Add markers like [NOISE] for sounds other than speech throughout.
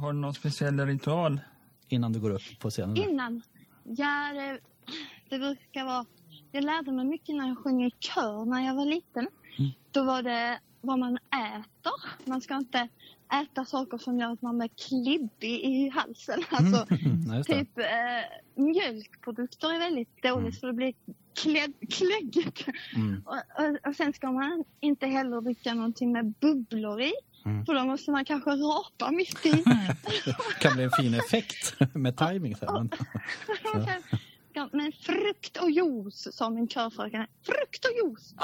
Har du någon speciell ritual? Innan du går upp på scenen? Innan? Ja, det, det brukar vara... Jag lärde mig mycket när jag sjöng i kör när jag var liten. Mm. Då var det vad man äter. Man ska inte äta saker som gör att man blir klibbig i halsen. Alltså, [LAUGHS] Mm, just det. typ eh, mjölkprodukter är väldigt dåligt för det blir klä, [LAUGHS] kläggigt. Mm. Och, och, och sen ska man inte heller dricka någonting med bubblor i. Mm. För då måste man kanske rapa mitt i. [LAUGHS] kan bli en fin effekt med timing sen. [LAUGHS] Ja, Men frukt och juice, sa min körfröken. Frukt och juice.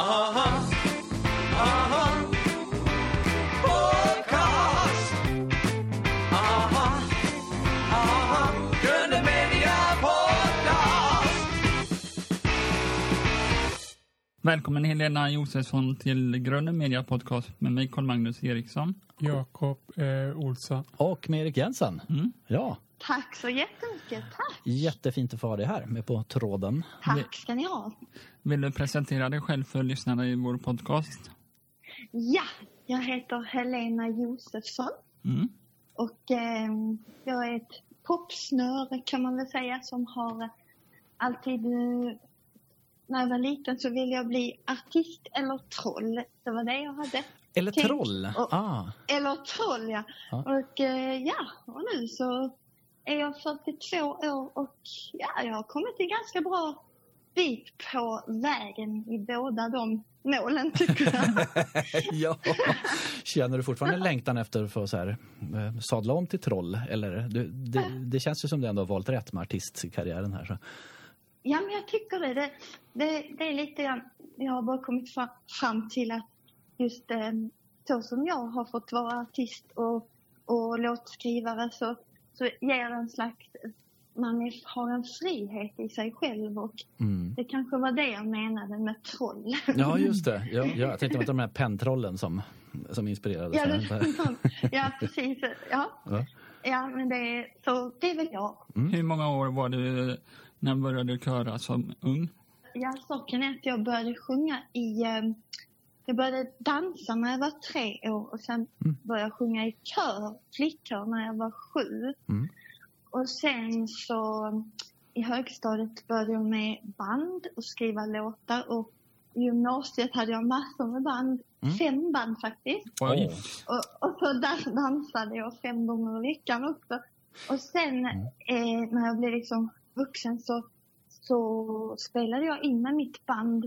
Välkommen Helena Josefsson till Gröna Media Podcast med mig Carl-Magnus Eriksson. Jakob eh, Olsson. och med Erik Jensen. Mm. Ja, Tack så jättemycket. Tack. jättefint att få ha dig här med på tråden. Tack ska ni ha. Vill du presentera dig själv för lyssnarna i vår podcast? Ja, jag heter Helena Josefsson. Mm. Och eh, jag är ett popsnöre kan man väl säga som har alltid... När jag var liten så ville jag bli artist eller troll. Det var det jag hade. Eller Tänk- troll. och- Ah, Eller troll, ja. Ja. Och eh, ja, och nu så är jag 42 år och ja, jag har kommit en ganska bra bit på vägen i båda de målen tycker jag. [LAUGHS] ja. Känner du fortfarande längtan efter att få så här, eh, sadla om till troll? Eller, du, det, det känns ju som du ändå har valt rätt med artistkarriären här. Så. Ja, men jag tycker det. Det, det, det är lite grann, jag har bara kommit fra, fram till att just eh, så som jag har fått vara artist och, och låtskrivare så, så ger en slags, man är, har en frihet i sig själv och Mm. det kanske var det jag menade med troll. Ja, just det. Ja, ja, jag tänkte på de här penntrollen som, som inspirerade. Ja, det, [LAUGHS] ja precis. Ja, Ja. ja men det, är- så det är väl jag. Mm. Hur många år var du när du började köra som ung? Ja, saken är att jag började sjunga i... Eh, jag började dansa när jag var tre år och sen Mm. började jag sjunga i kör, flickkör, när jag var sju. Mm. Och sen så i högstadiet började jag med band och skriva låtar och i gymnasiet hade jag massor med band, Mm. fem band faktiskt. Oj. Och, och så dans, dansade jag fem gånger i veckan också. Och sen Mm. eh, när jag blev liksom vuxen så, så spelade jag in med mitt band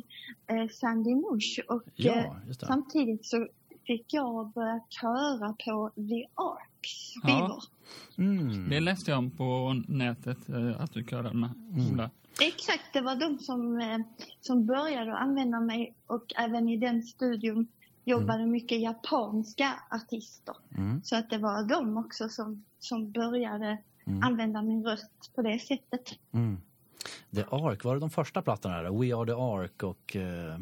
eh, Sandy Mush. Och eh, Ja, just det. samtidigt så fick jag börja köra på The Arks Ja. skivor. Mm. Det läste jag om på nätet eh, att du körade med. Mm. Exakt, det var de som, eh, som började att använda mig och även i den studion jobbade mycket japanska artister. Mm. Så att det var de också som, som började Mm. använda min röst på det sättet. Mm. The Ark, var det de första plattorna? Där? We Are The Ark och eh,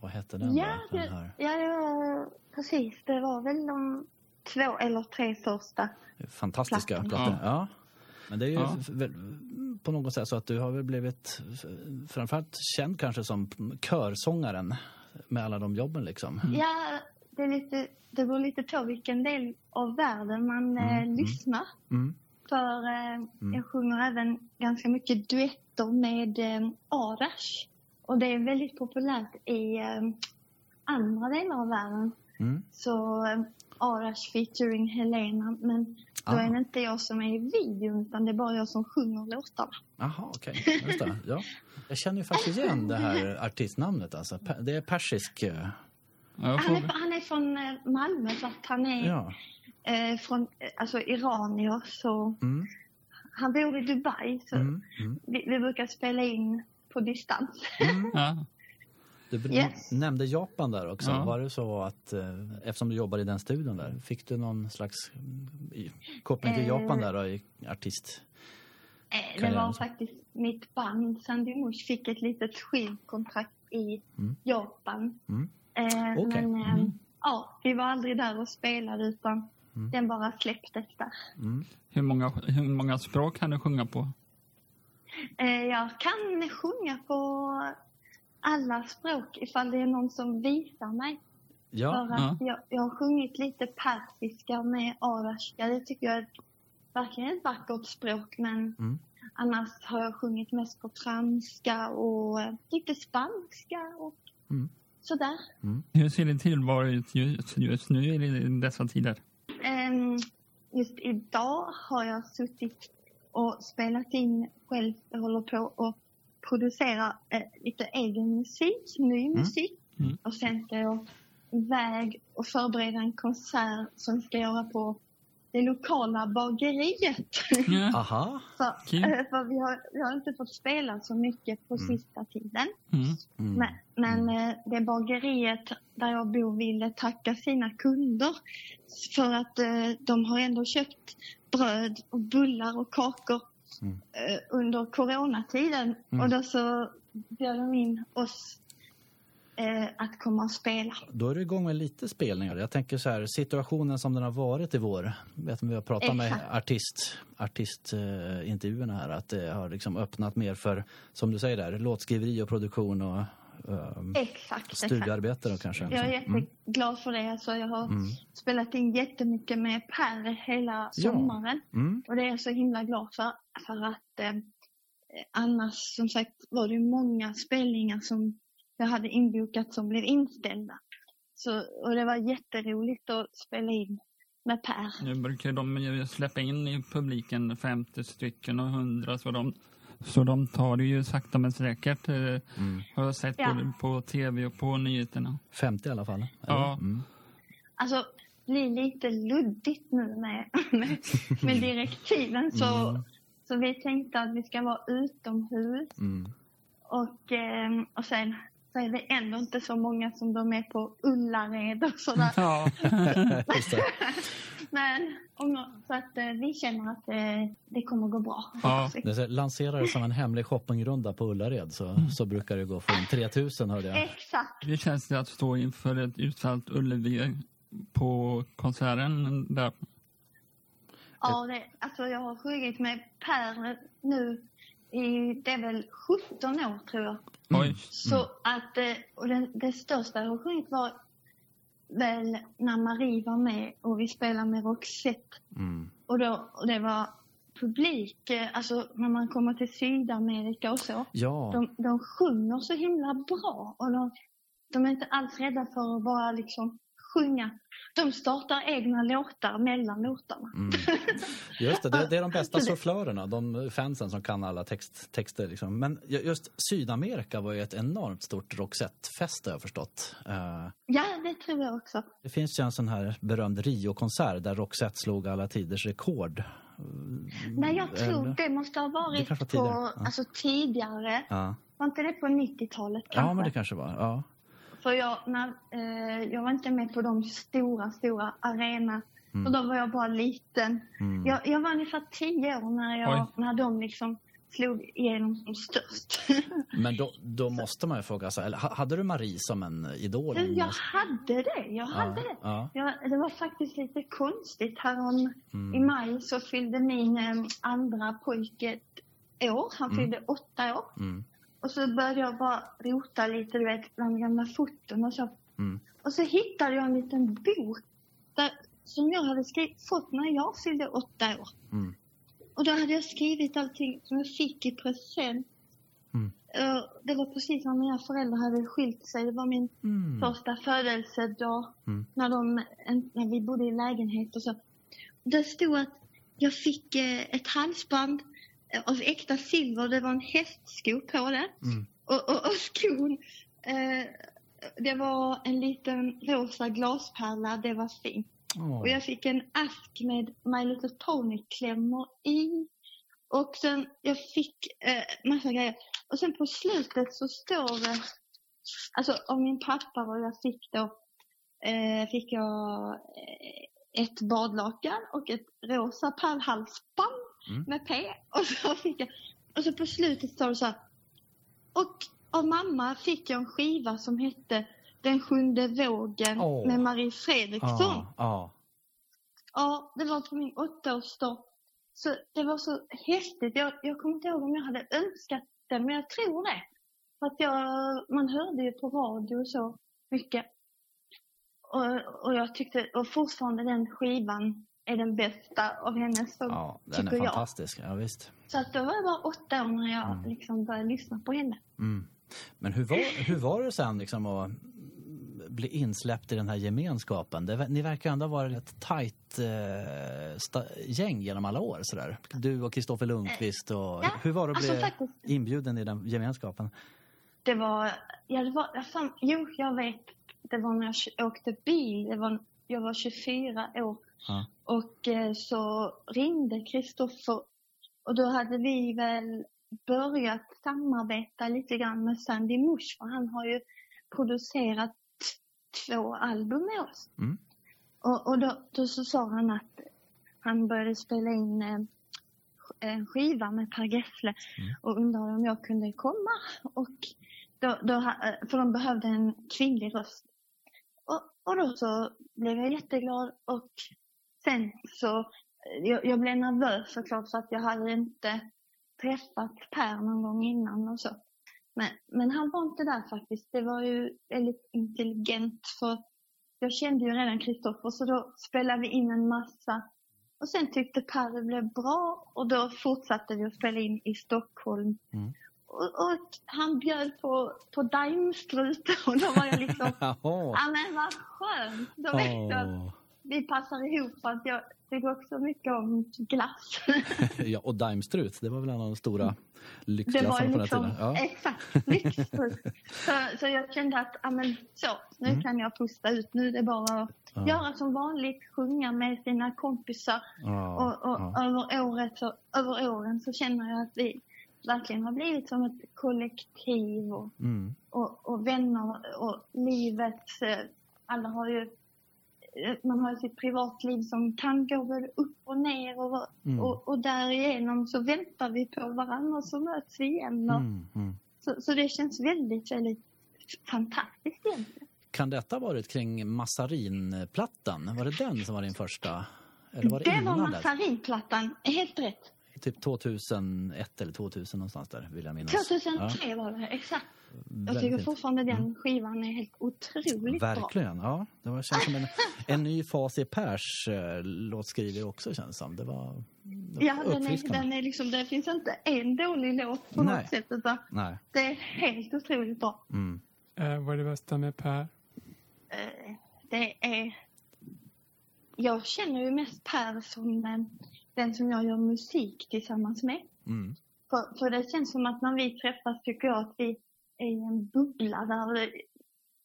vad hette den? Ja, då? den här? ja, det var precis. Det var väl de två eller tre första. Fantastiska Plattan. plattor. Ja. Men det är ju Ja. på något sätt så att du har väl blivit framförallt känd kanske som körsångaren med alla de jobben liksom. Ja, det, är lite, det beror lite på vilken del av världen man eh, Mm, mm. lyssnar. Mm. För eh, jag sjunger även ganska mycket duetter med eh, Arash. Och det är väldigt populärt i eh, andra delar av världen. Mm. Så Arash featuring Helena. Men då Ah. är det inte jag som är i videon utan det är bara jag som sjunger låtarna. Jaha, okej. Det. Ja. Jag känner ju faktiskt igen det här artistnamnet. Alltså. Det är persisk. Han är, han är från Malmö så att han är Ja. Eh, från eh, alltså iranier. Så Mm. han bor i Dubai. Så Mm. Mm. vi, vi brukar spela in på distans. ja. Du Yes. nämnde Japan där också. Ja. Var det så att eh, eftersom du jobbar i den studion där, fick du någon slags mm, koppling till Eh. Japan där då, i artist? Eh, det var faktiskt mitt band Sandy Mush fick ett litet skivkontrakt i Mm. Japan. Mm. Eh, Okej. Men eh, Mm. ja, vi var aldrig där och spelade utan Mm. den bara släpptes där. Mm. hur, många, hur många språk kan du sjunga på? Eh, jag kan sjunga på alla språk ifall det är någon som visar mig. Ja, För att jag, jag har sjungit lite persiska med arashka. Det tycker jag är ett verkligen ett vackert språk men Mm. annars har jag sjungit mest på franska och eh, lite spanska och Mm. sådär. Hur ser din tillvaro ut just, just nu i dessa tider? Ehm, Just idag har jag suttit och spelat in själv. Jag håller på att producera eh, lite egen musik, ny musik. Mm. Och sen ska jag iväg och förbereda en konsert som ska göra på det lokala bageriet. Aha. för, Kul. eh, för vi har, vi har inte fått spela så mycket på sista tiden. Mm. Mm. Men, men eh, det bageriet där jag bor ville tacka sina kunder för att eh, de har ändå köpt bröd och bullar och kakor Mm. under coronatiden. Mm. Och då så bjöd de in oss eh, att komma och spela. Då är du igång med lite spelningar. Jag tänker så här, situationen som den har varit i vår. Vet du, vi har pratat med Exakt. artist, artistintervjuerna här, att det har liksom öppnat mer för, som du säger där, låtskriveri och produktion och ehm, Exakt, studiearbete då kanske. Jag är Mm. jätteglad för det. Alltså, jag har Mm. spelat in jättemycket med Per hela Ja. sommaren. Mm. Och det är jag så himla glad för. För att eh, annars som sagt var det många spelningar som jag hade inbokat som blev inställda. Så, och det var jätteroligt att spela in med Per. Nu brukar de ju släppa in i publiken 50 stycken och 100 så de, så de tar det ju sakta men säkert. eh, Mm. Har jag sett Ja. både på tv och på nyheterna. 50 i alla fall. eller? Ja. Mm. Alltså, det blir lite luddigt nu med, [LAUGHS] med, med direktiven. Så, Mm. så vi tänkte att vi ska vara utomhus. Mm. Och, eh, och sen så är det ändå inte så många som de är på Ullared och sådär. Ja. [LAUGHS] Men om, så att eh, vi känner att eh, det kommer gå bra. Ja. vi. Det som en hemlig shoppingrunda på Ullared så, så brukar det gå för in 3000 hörde jag. Exakt. Hur känns det att stå inför ett utsålt Ullevi på konserten där? Ja, det, alltså jag har sjungit med Per nu i, det är väl 17 år tror jag. Oj. Så att, eh, och det, det största jag har sjungit var väl när Marie var med och vi spelade med Roxette. Mm. Och, då, och det var publik, eh, alltså när man kommer till Sydamerika och så. Ja, De, de sjunger så himla bra och de, de är inte alls rädda för att bara liksom sjunga. De startar egna låtar mellan låtarna. mm. [LAUGHS] just det. det. Det är de bästa [LAUGHS] sufflörerna, de fansen som kan alla text, texter. Liksom. Men ju- just Sydamerika var ju ett enormt stort Roxette-fest har jag förstått. Eh, Ja, det tror jag också. det finns ju en sån här berömd Rio-konsert där Roxette slog alla tiders rekord. Nej, jag tror Eller? det måste ha Det varit kanske var på, tidigare, ja. alltså tidigare. Ja. Var inte det på 90-talet kanske? ja, men det kanske var. Ja. För jag, när, eh, jag var inte med på de stora, stora arena. Och då var jag bara liten. Mm. Jag, jag var ungefär tio år när, jag, Oj. när de liksom slog igenom som störst. [LAUGHS] Men då, då måste man ju fråga sig, eller ha- hade du Marie som en idol? Du, jag hade det. Jag hade det. Ja. Ja, det var faktiskt lite konstigt. Härom Mm. i maj så fyllde min eh, andra pojke ett år. Han fyllde åtta år. Mm. Och så började jag bara rota lite, du vet, bland gamla foton och så. Mm. Och så hittade jag en liten bok där, som jag hade skrivit, fått när jag fyllde åtta år. Mm. Och då hade jag skrivit allting som jag fick i present. Mm. Eh, Det var precis när mina föräldrar hade skilt sig. Det var min Mm. första födelsedag. Mm. När, de, när vi bodde i lägenhet och så. Det stod att jag fick eh, ett halsband av äkta silver. Det var en hästsko på det. Mm. Och, och, och skon. Eh, det var en liten rosa glaspärla. Det var fint. Åh. Och jag fick en ask med My Little Pony-klämmor i. Och sen, jag fick eh, massa grejer. Och sen på slutet så står det, alltså av min pappa vad jag fick då, eh, fick jag eh, ett badlakan och ett rosa pärlhalsband Mm. med P. Och så fick jag, och så på slutet står det så här, och av mamma fick jag en skiva som hette Den sjunde vågen Åh. med Marie Fredriksson. Ja, ja. Ja, det var på min åttaårsdag. Så det var så häftigt. Jag, jag kommer inte ihåg om jag hade önskat det, men jag tror det. För att jag, man hörde ju på radio så mycket. Och, och jag tyckte, och fortfarande den skivan är den bästa av hennes. Så, Ja, den är tycker jag. fantastisk. Ja, visst. så att då var jag bara åtta år när jag Mm. liksom började lyssna på henne. Mm. Men hur var, hur var det sen liksom att bli insläppt i den här gemenskapen? Det, ni verkar ändå vara ett tajt eh, sta, gäng genom alla år. Sådär. Du och Kristoffer Lundqvist. Och, Ja, hur var det att alltså bli faktiskt. inbjuden i den gemenskapen? Det var, ja det var, fan, jo jag vet, det var när jag åkte bil, det var, jag var 24 år. Ja. Och eh, så ringde Kristoffer och då hade vi väl börjat samarbeta lite grann med Sandy Mush för han har ju producerat två album med oss. Mm. Och, och då, då så sa han att han började spela in eh, en skiva med Per Gessle Mm. och undrade om jag kunde komma. Och då, då, eh, för de behövde en kvinnlig röst. Och, och då så blev jag jätteglad och sen så, eh, jag, jag blev nervös såklart för att jag hade inte träffat Per någon gång innan och så. Men, men han var inte där faktiskt. Det var ju väldigt intelligent för jag kände ju redan Kristoffer så då spelade vi in en massa. Och sen tyckte Per det blev bra och då fortsatte vi att spela in i Stockholm. Mm. Och, han bjöd på, på daimstrut [LAUGHS] och då var jag liksom, [LAUGHS] ja men vad skönt. Då vet jag att Åh. vi passar ihop att jag tycker också mycket om glass. [LAUGHS] ja, och Daimstrut, det var väl en av de stora var lyxglassarna på den liksom, tiden. Ja. exakt, lyxstrut. så, så jag kände att, ja men så, nu Mm. kan jag pusta ut. Nu är det bara att Ja. göra som vanligt, sjunga med sina kompisar. Ja, Och, och över, året så, över åren så känner jag att vi verkligen har blivit som ett kollektiv och, Mm. och, och vänner och livets, eh, alla har ju man har ju sitt privatliv som kan gå både upp och ner och, Mm. och, och därigenom så väntar vi på varandra och så möts vi igen. Och, Mm. Mm. så, så det känns väldigt, väldigt fantastiskt egentligen. Kan detta ha varit kring Massarinplattan? Var det den som var din första? Eller var det, det var? Massarinplattan, helt rätt. Typ 2001 eller 2000 någonstans där vill jag minnas. 2003 var det, exakt. Jag tycker fortfarande den skivan är helt otroligt bra. Verkligen, ja. Det var, känns som en, en ny fas i Pers eh, låtskrivare också känns som. Det var, det var Ja, den är, den är liksom, det finns inte en dålig låt på Nej. något sätt. Utan Nej. det är helt otroligt bra. Mm. Eh, vad är det bästa med Per? Eh, Det är... Jag känner ju mest Per som eh, den som jag gör musik tillsammans med. Mm. För, för det känns som att när vi träffas tycker jag att vi är i en bubbla där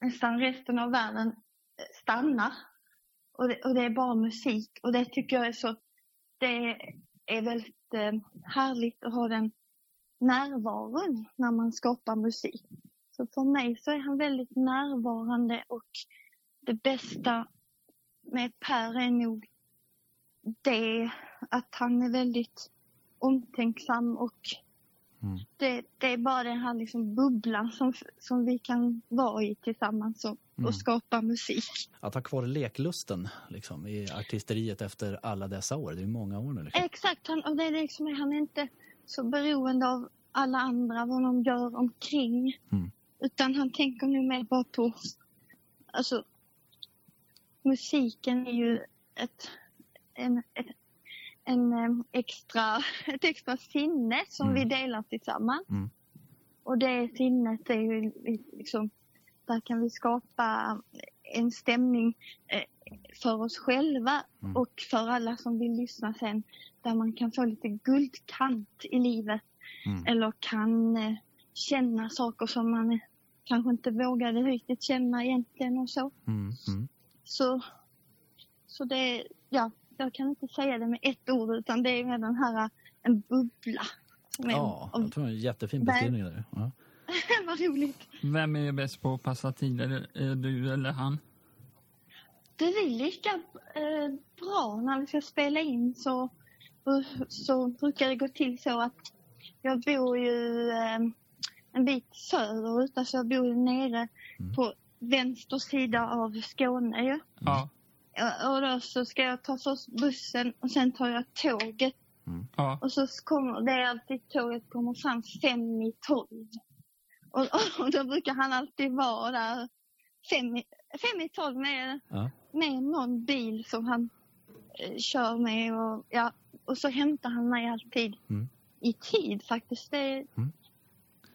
nästan resten av världen eh, stannar. Och det, och det är bara musik. Och det tycker jag är så... Det är väldigt eh, härligt att ha den närvaron när man skapar musik. Så för mig så är han väldigt närvarande och det bästa med Per är nog det att han är väldigt omtänksam och Mm. det, det är bara den här liksom bubblan som, som vi kan vara i tillsammans och, Mm. och skapa musik. Att ha kvar leklusten liksom, i artisteriet efter alla dessa år. Det är många år nu. Liksom. Exakt, han, och det är liksom, han är inte så beroende av alla andra, vad de gör omkring. Mm. Utan han tänker nu mer bara på, alltså musiken är ju ett, en, ett, en extra, [LAUGHS] ett extra sinne som Mm. vi delar tillsammans. Mm. Och det sinnet är ju liksom, där kan vi skapa en stämning eh, för oss själva Mm. och för alla som vill lyssna sen. Där man kan få lite guldkant i livet. Mm. Eller kan eh, känna saker som man eh, kanske inte vågade riktigt känna egentligen och så. Mm. Mm. Så, så det, ja, jag kan inte säga det med ett ord utan det är med den här, eh, en bubbla. Ja, jag tror det är en jättefin beskrivning. Där. Ja. [LAUGHS] vad roligt. Vem är bäst på att passa tider? Är du eller han? Det är lika eh, bra när vi ska spela in så, så brukar det gå till så att jag bor ju eh, en bit söderut, alltså jag bor ju nere Mm. på vänster sida av Skåne ju. Ja. Och då så ska jag ta först bussen och sen tar jag tåget. ja. Och så kommer det är alltid tåget kommer fram fem i tolv. Och, [LAUGHS] och då brukar han alltid vara där fem i, fem i tolv med, Ja. med någon bil som han eh, kör med och, ja, och så hämtar han mig alltid Mm. i tid faktiskt. Det Mm.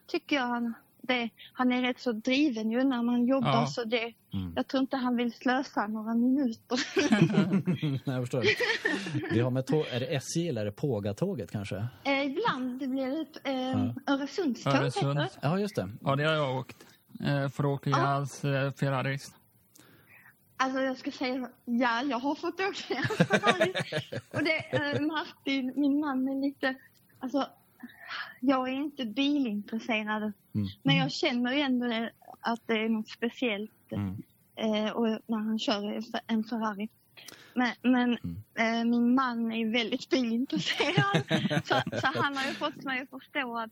tycker jag han, det, han är rätt så driven ju när man jobbar Ja. så det, Mm. jag tror inte han vill slösa några minuter. [LAUGHS] Nej, jag förstår. Vi har med är det SJ eller är det Pågatåget kanske? eh, ibland blir det eh, Ja. Öresundståg Öresund. heter det. Ja, just det. Ja, det har jag åkt. Eh, för att åka Ja. hans eh, Ferraris. Alltså jag ska säga, ja jag har fått åka. Och det, eh, Martin, min man är lite, alltså jag är inte bilintresserad. Mm. Men jag känner ju ändå att det är något speciellt Mm. eh, och när han kör en Fe- en Ferrari. Men, men Mm. eh, min man är väldigt bilintresserad. [LAUGHS] så, så han har ju fått mig att förstå att,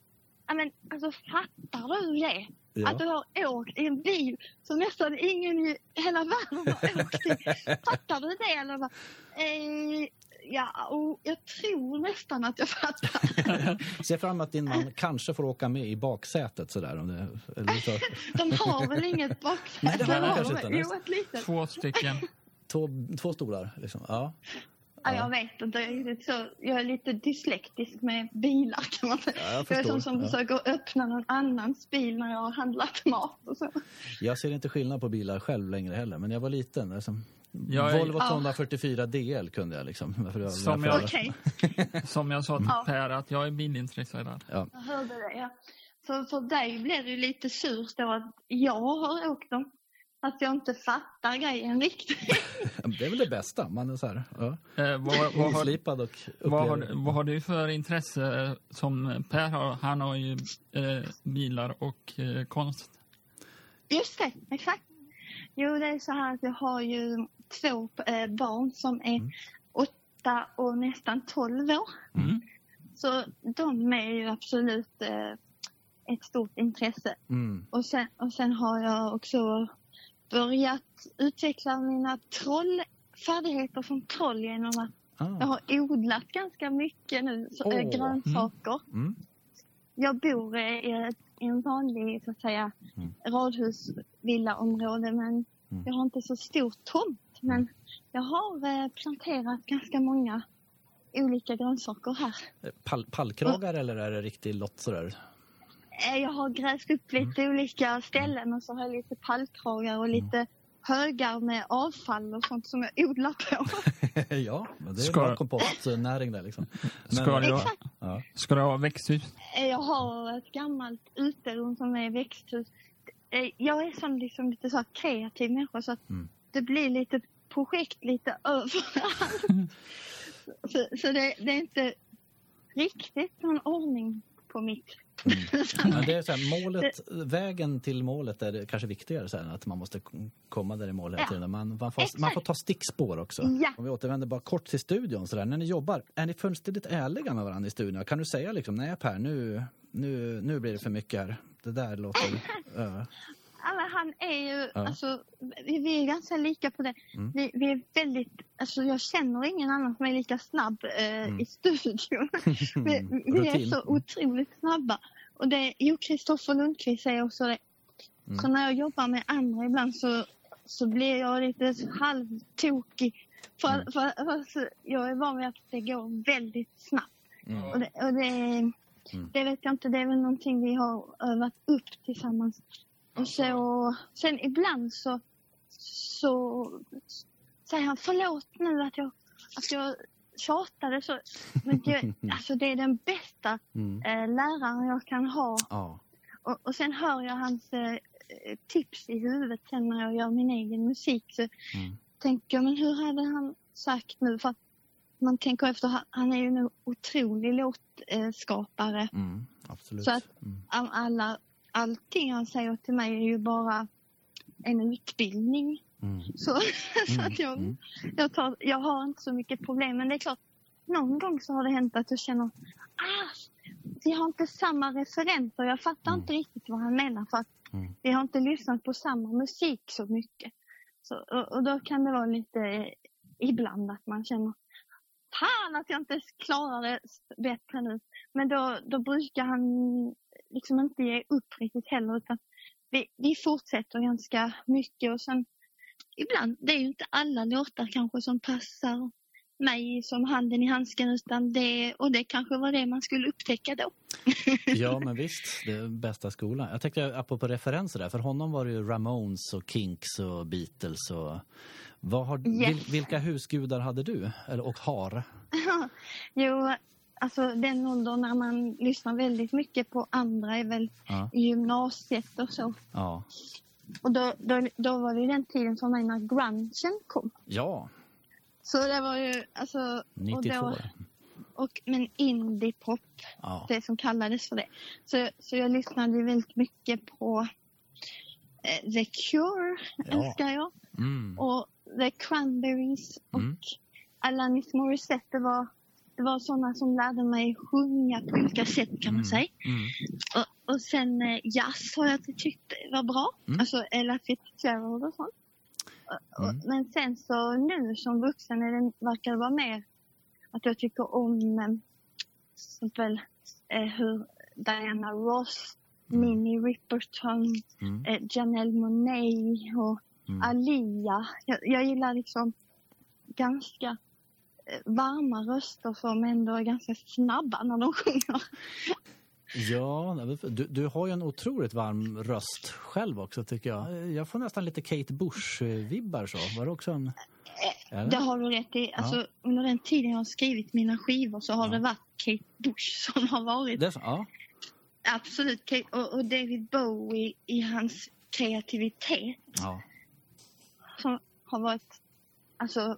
men alltså fattar du det? Ja. Att du har åkt i en bil som nästan ingen i hela världen har åkt i. [LAUGHS] Fattar du det? Eller vad? Eh, ja, och jag tror nästan att jag fattar. [LAUGHS] Se fram emot att din man kanske får åka med i baksätet sådär. Om det, eller så. [LAUGHS] De har väl inget [LAUGHS] baksäte? Nej, det har de kanske inte. Jo, ett litet. Två stycken. Två, två stolar liksom. Ja. Ja, jag vet inte. Jag är lite dyslektisk med bilar kan man säga. Ja, jag jag är som som Ja. försöker öppna någon annans bil när jag har handlat mat och så. Jag ser inte skillnad på bilar själv längre heller, men jag var liten. Liksom. Jag är- Volvo Ja. 244 DL kunde jag liksom. För Som jag-. Okej, [LAUGHS] Som jag sa till Ja. Per, att jag är bilintresserad. Ja. jag hörde det. Ja. Så för dig blir det ju lite surt då att jag har åkt dem. Att jag inte fattar grejen riktigt. [LAUGHS] Det är väl det bästa. Man är så här, ja. Eh, vad, vad, har, och vad, har, vad har du för intresse eh, som Per har? Han har ju eh, bilar och eh, konst. Just det, exakt. Jo, det är så här att jag har ju två eh, barn som är Mm. åtta och nästan tolv år. Mm. Så de är ju absolut eh, ett stort intresse. Mm. Och sen, och sen har jag också börjat utveckla mina troll, färdigheter som troll genom att jag Ah. har odlat ganska mycket nu, så, Åh, grönsaker. Mm. Jag bor i i en vanlig så att säga, Mm. radhusvillaområde men Mm. jag har inte så stor tomt. Men jag har eh, planterat ganska många olika grönsaker här. Pall, pallkragar eller är det riktig lott sådär? Eh, Jag har grävt upp lite Mm. olika ställen och så har jag lite pallkragar och lite högar med avfall och sånt som jag odlar på. [LAUGHS] ja, men det är Ska- bra kompostnäring där liksom. Men- Ska du, ha, Exakt. Ja. ska du ha växthus? Eh, Jag har ett gammalt uterum som är växthus. Eh, Jag är sån liksom lite så här kreativ människa så att Mm. Det blir lite projekt lite överallt. [LAUGHS] så så det, det är inte riktigt någon ordning på mitt. Men det är så här, målet, [LAUGHS] vägen till målet är kanske viktigare sen, att man måste komma där i mål hela Ja. tiden. Man, man, får, man får ta stickspår också. Ja. Om vi återvänder bara kort till studion, så där, när ni jobbar, är ni fullständigt ärliga med varandra i studion? Kan du säga liksom, nej Per, nu, nu, nu blir det för mycket här. Det där låter... [LAUGHS] ja. Men han är ju, Ja. alltså, vi, vi är ganska lika på det. Mm. Vi, vi är väldigt, alltså jag känner ingen annan som är lika snabb eh, Mm. i studion. [LAUGHS] vi, vi är så otroligt snabba. Och det, jo, Kristoffer Lundqvist säger också det. Mm. Så när jag jobbar med andra ibland så, så blir jag lite halvtokig. För, Mm. för, för, jag är van vid att det går väldigt snabbt. Mm. Och, det, och det, det vet jag inte, det är väl någonting vi har övat upp tillsammans. Och så, sen ibland så, så säger han förlåt nu att jag, att jag tjatade så. Men det, [LAUGHS] alltså det är den bästa Mm. eh, läraren jag kan ha. Ja. Och, och sen hör jag hans eh, tips i huvudet sen när jag gör min egen musik. Så Mm. tänker jag, men hur hade han sagt nu? För att man tänker efter, han- är ju en otrolig låtskapare. Mm. Så att- Mm. All- Alla, allting han säger till mig är ju bara en utbildning. Mm. Så, [LAUGHS] så att jag, Mm. jag, tar, jag har inte så mycket problem. Men det är klart, någon gång så har det hänt att jag känner ah, vi har inte samma referenser. Jag fattar Mm. inte riktigt vad han menar för att Mm. vi har inte lyssnat på samma musik så mycket. Så, och, och då kan det vara lite eh, ibland att man känner Fan att jag inte klarar det bättre nu. Men då, då brukar han liksom inte upp riktigt heller utan vi, vi fortsätter ganska mycket och sen ibland, det är ju inte alla låtar kanske som passar. mig som handen i handsken utan det, och det kanske var det man skulle upptäcka då. [LAUGHS] Ja, men visst. Det är bästa skolan. Jag tänkte apropå referenser där. För honom var det ju Ramones och Kinks och Beatles och... Vad har, Yes. vil, vilka husgudar hade du? Eller, och har? [LAUGHS] Jo, alltså den åldern när man lyssnar väldigt mycket på andra är väl Ja. i gymnasiet och så. Ja. Och då, då, då var det ju den tiden mig när grungen kom. Ja, Så det var ju alltså... 92. Och då, och, men indiepop, Ja. det som kallades för det. Så, så jag lyssnade väldigt mycket på eh, The Cure, Ja. älskar jag. Mm. Och The Cranberries och Mm. Alanis Morissette. Var, det var sådana som lärde mig sjunga på olika sätt kan man Mm. säga. Mm. Och, och sen eh, jazz har jag alltid tyckt var bra. Mm. Alltså Ella Fitzgerald och sånt. Och- och- Mm. Men sen så nu som vuxen är det, verkar det vara mer att jag tycker om eh, till exempel eh, hur Diana Ross, Mm. Minnie Riperton, Mm. eh, Janelle Monáe och Mm. Alia. Jag, jag gillar liksom ganska eh, varma röster som ändå är ganska snabba när de sjunger. Ja, du, du har ju en otroligt varm röst själv också tycker jag. Jag får nästan lite Kate Bush-vibbar så. Var det också en... Eller? Det har du rätt i. Alltså, Under den tiden jag har skrivit mina skivor så har Ja. det varit Kate Bush [LAUGHS] som har varit. Det så, ja. Absolut. Kate, och, och David Bowie i hans kreativitet ja. som har varit alltså,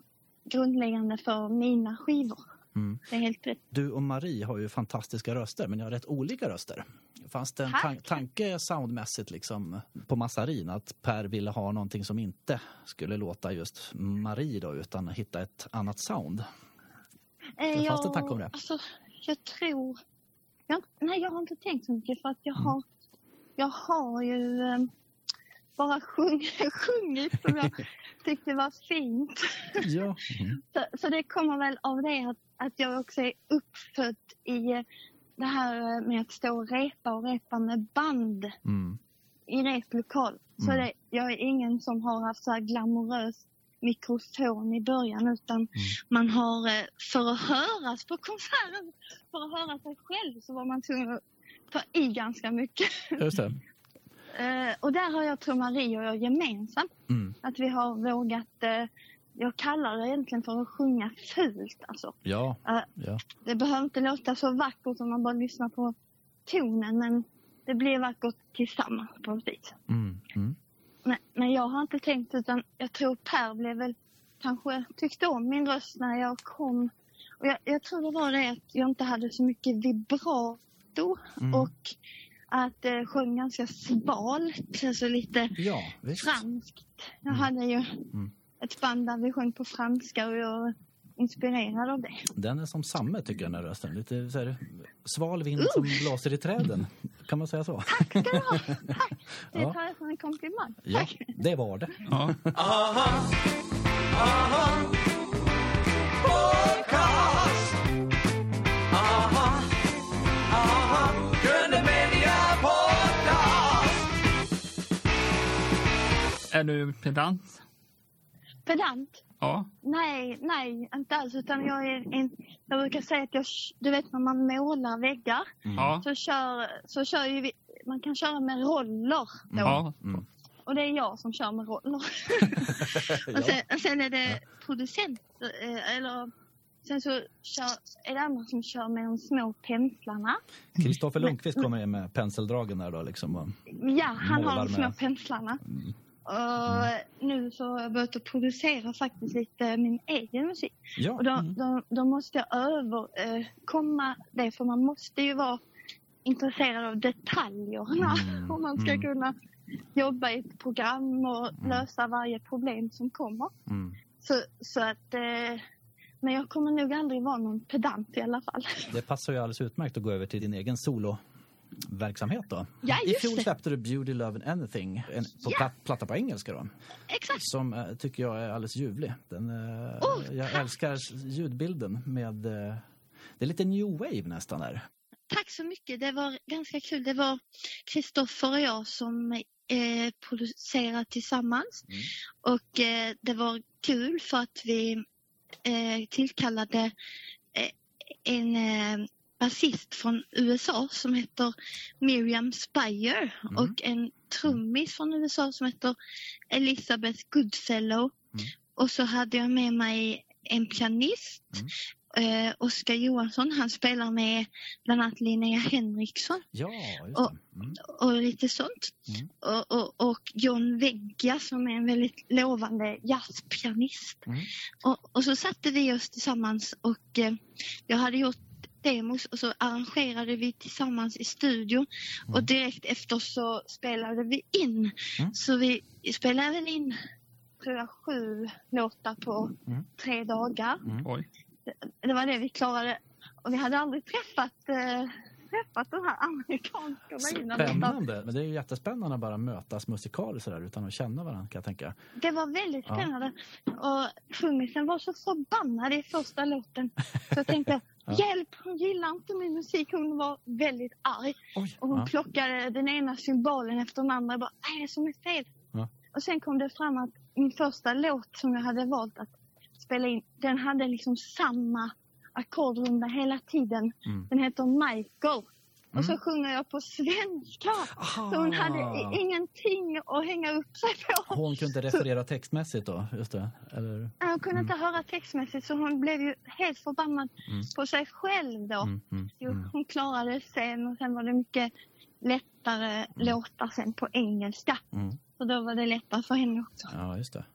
grundläggande för mina skivor. Mm. Det är helt rätt. Du och Marie har ju fantastiska röster, men ni har rätt olika röster. Fanns det en tan- tanke soundmässigt liksom på Massarin att Per ville ha någonting som inte skulle låta just Marie då, utan hitta ett annat sound? Eh, fanns det tankar om det? Alltså, jag tror... Jag, nej, jag har inte tänkt så mycket för att jag Mm. har, jag har ju eh, bara sjung, [LAUGHS] sjungit som jag tyckte var fint. Ja. Mm. [LAUGHS] Så, så det kommer väl av det att, att jag också är uppfödd i det här med att stå och repa och repa med band Mm. i replokal. Så Mm. det, jag är ingen som har haft så här glamorös mikrofon i början utan Mm. man har, eh, för att höras på konserten, för att höra sig själv så var man tvungen att ta i ganska mycket. Just det. Eh, och där har jag tror Marie och jag gemensamt. Mm. Att vi har vågat, eh, jag kallar det egentligen för att sjunga fult alltså. Ja. Eh, ja. det behöver inte låta så vackert om man bara lyssnar på tonen men det blir vackert tillsammans på något vis. Mm. Mm. Men, men jag har inte tänkt utan jag tror Per blev väl kanske tyckte om min röst när jag kom. Och jag, jag tror det var det att jag inte hade så mycket vibrato Mm. och att det sjöng ganska svalt, alltså lite Ja, visst. franskt. Jag Mm. hade ju Mm. ett band där vi sjöng på franska och jag inspirerad av det. Den är som samme tycker jag den här rösten. Lite så här, sval vind som blåser i träden. Kan man säga så? Tack ska du ha! Tack! [LAUGHS] Det Ja. tar jag som en komplimang. Ja, Tack! det var det. Ja. Är du pedant? Pedant? Ja. Nej, nej, inte alls. Utan jag är en, jag brukar säga att jag, du vet när man målar väggar Ja. så kör, så kör ju vi, man kan köra med roller då. Ja. Mm. Och det är jag som kör med roller. [LAUGHS] och sen, sen är det producent, eh, eller sen så kör, är det andra som kör med de små penslarna. Kristoffer Lundqvist kommer in med penseldragen där då liksom. Ja, han har de små med. penslarna. Mm. Och nu så har jag börjat producera faktiskt lite min egen musik. Ja. Och då, Mm. då, då måste jag överkomma det för man måste ju vara intresserad av detaljerna Mm, [LAUGHS] om man ska mm. kunna jobba i ett program och Mm. lösa varje problem som kommer. Mm. Så, så att, eh, men jag kommer nog aldrig vara någon pedant i alla fall. Det passar ju alldeles utmärkt att gå över till din egen soloverksamhet då. Ja, I fjol släppte du Beauty, Love and Anything en, på Ja. plat, platta på engelska då. Exakt. Som eh, tycker jag är alldeles ljuvlig. Den, eh, Åh, jag tack. älskar ljudbilden med... Eh, det är lite new wave nästan där. Tack så mycket. Det var ganska kul. Det var Kristoffer och jag som eh, producerade tillsammans. Mm. Och eh, det var kul för att vi eh, tillkallade en basist från USA som heter Miriam Spire Mm. och en trummis från USA som heter Elizabeth Goodfellow. Mm. Och så hade jag med mig en pianist, eh, Oskar Johansson. Han spelar med bland annat Linnea Henriksson Ja, Och-. Mm. och lite sånt. Mm. Och, och, och John Vegga som är en väldigt lovande jazzpianist. Mm. Och, och så satte vi oss tillsammans och eh, jag hade gjort demos och så arrangerade vi tillsammans i studion och direkt efter så spelade vi in. Mm. Så vi spelade väl in tror jag sju låtar på Mm. tre dagar. Oj. Det var det vi klarade. Och vi hade aldrig träffat, eh, träffat de här amerikanska tjejerna. Spännande. Men det är ju jättespännande att bara mötas musikaliskt sådär utan att känna varandra kan jag tänka. Det var väldigt Ja. spännande. Och trummisen var så förbannad i första låten. Så jag tänkte, [LAUGHS] Ja. hjälp, hon gillar inte min musik. Hon var väldigt arg. Oj. Och hon Ja. plockade den ena symbolen efter den andra. Jag bara, vad är det som är fel? Ja. Och sen kom det fram att min första låt som jag hade valt att spela in, den hade liksom samma ackordrunda hela tiden. Mm. Den heter Michael. Och så Mm. sjunger jag på svenska. Aha. Så hon hade ingenting att hänga upp sig på. Hon kunde referera textmässigt då, just det? Eller? Hon kunde inte höra textmässigt så hon blev ju helt förbannad Mm. på sig själv då. Mm, mm, Jo, mm. Hon klarade sen och sen var det mycket lättare låtar sen på engelska. Mm. Så då var det lättare för henne också. Ja, just det.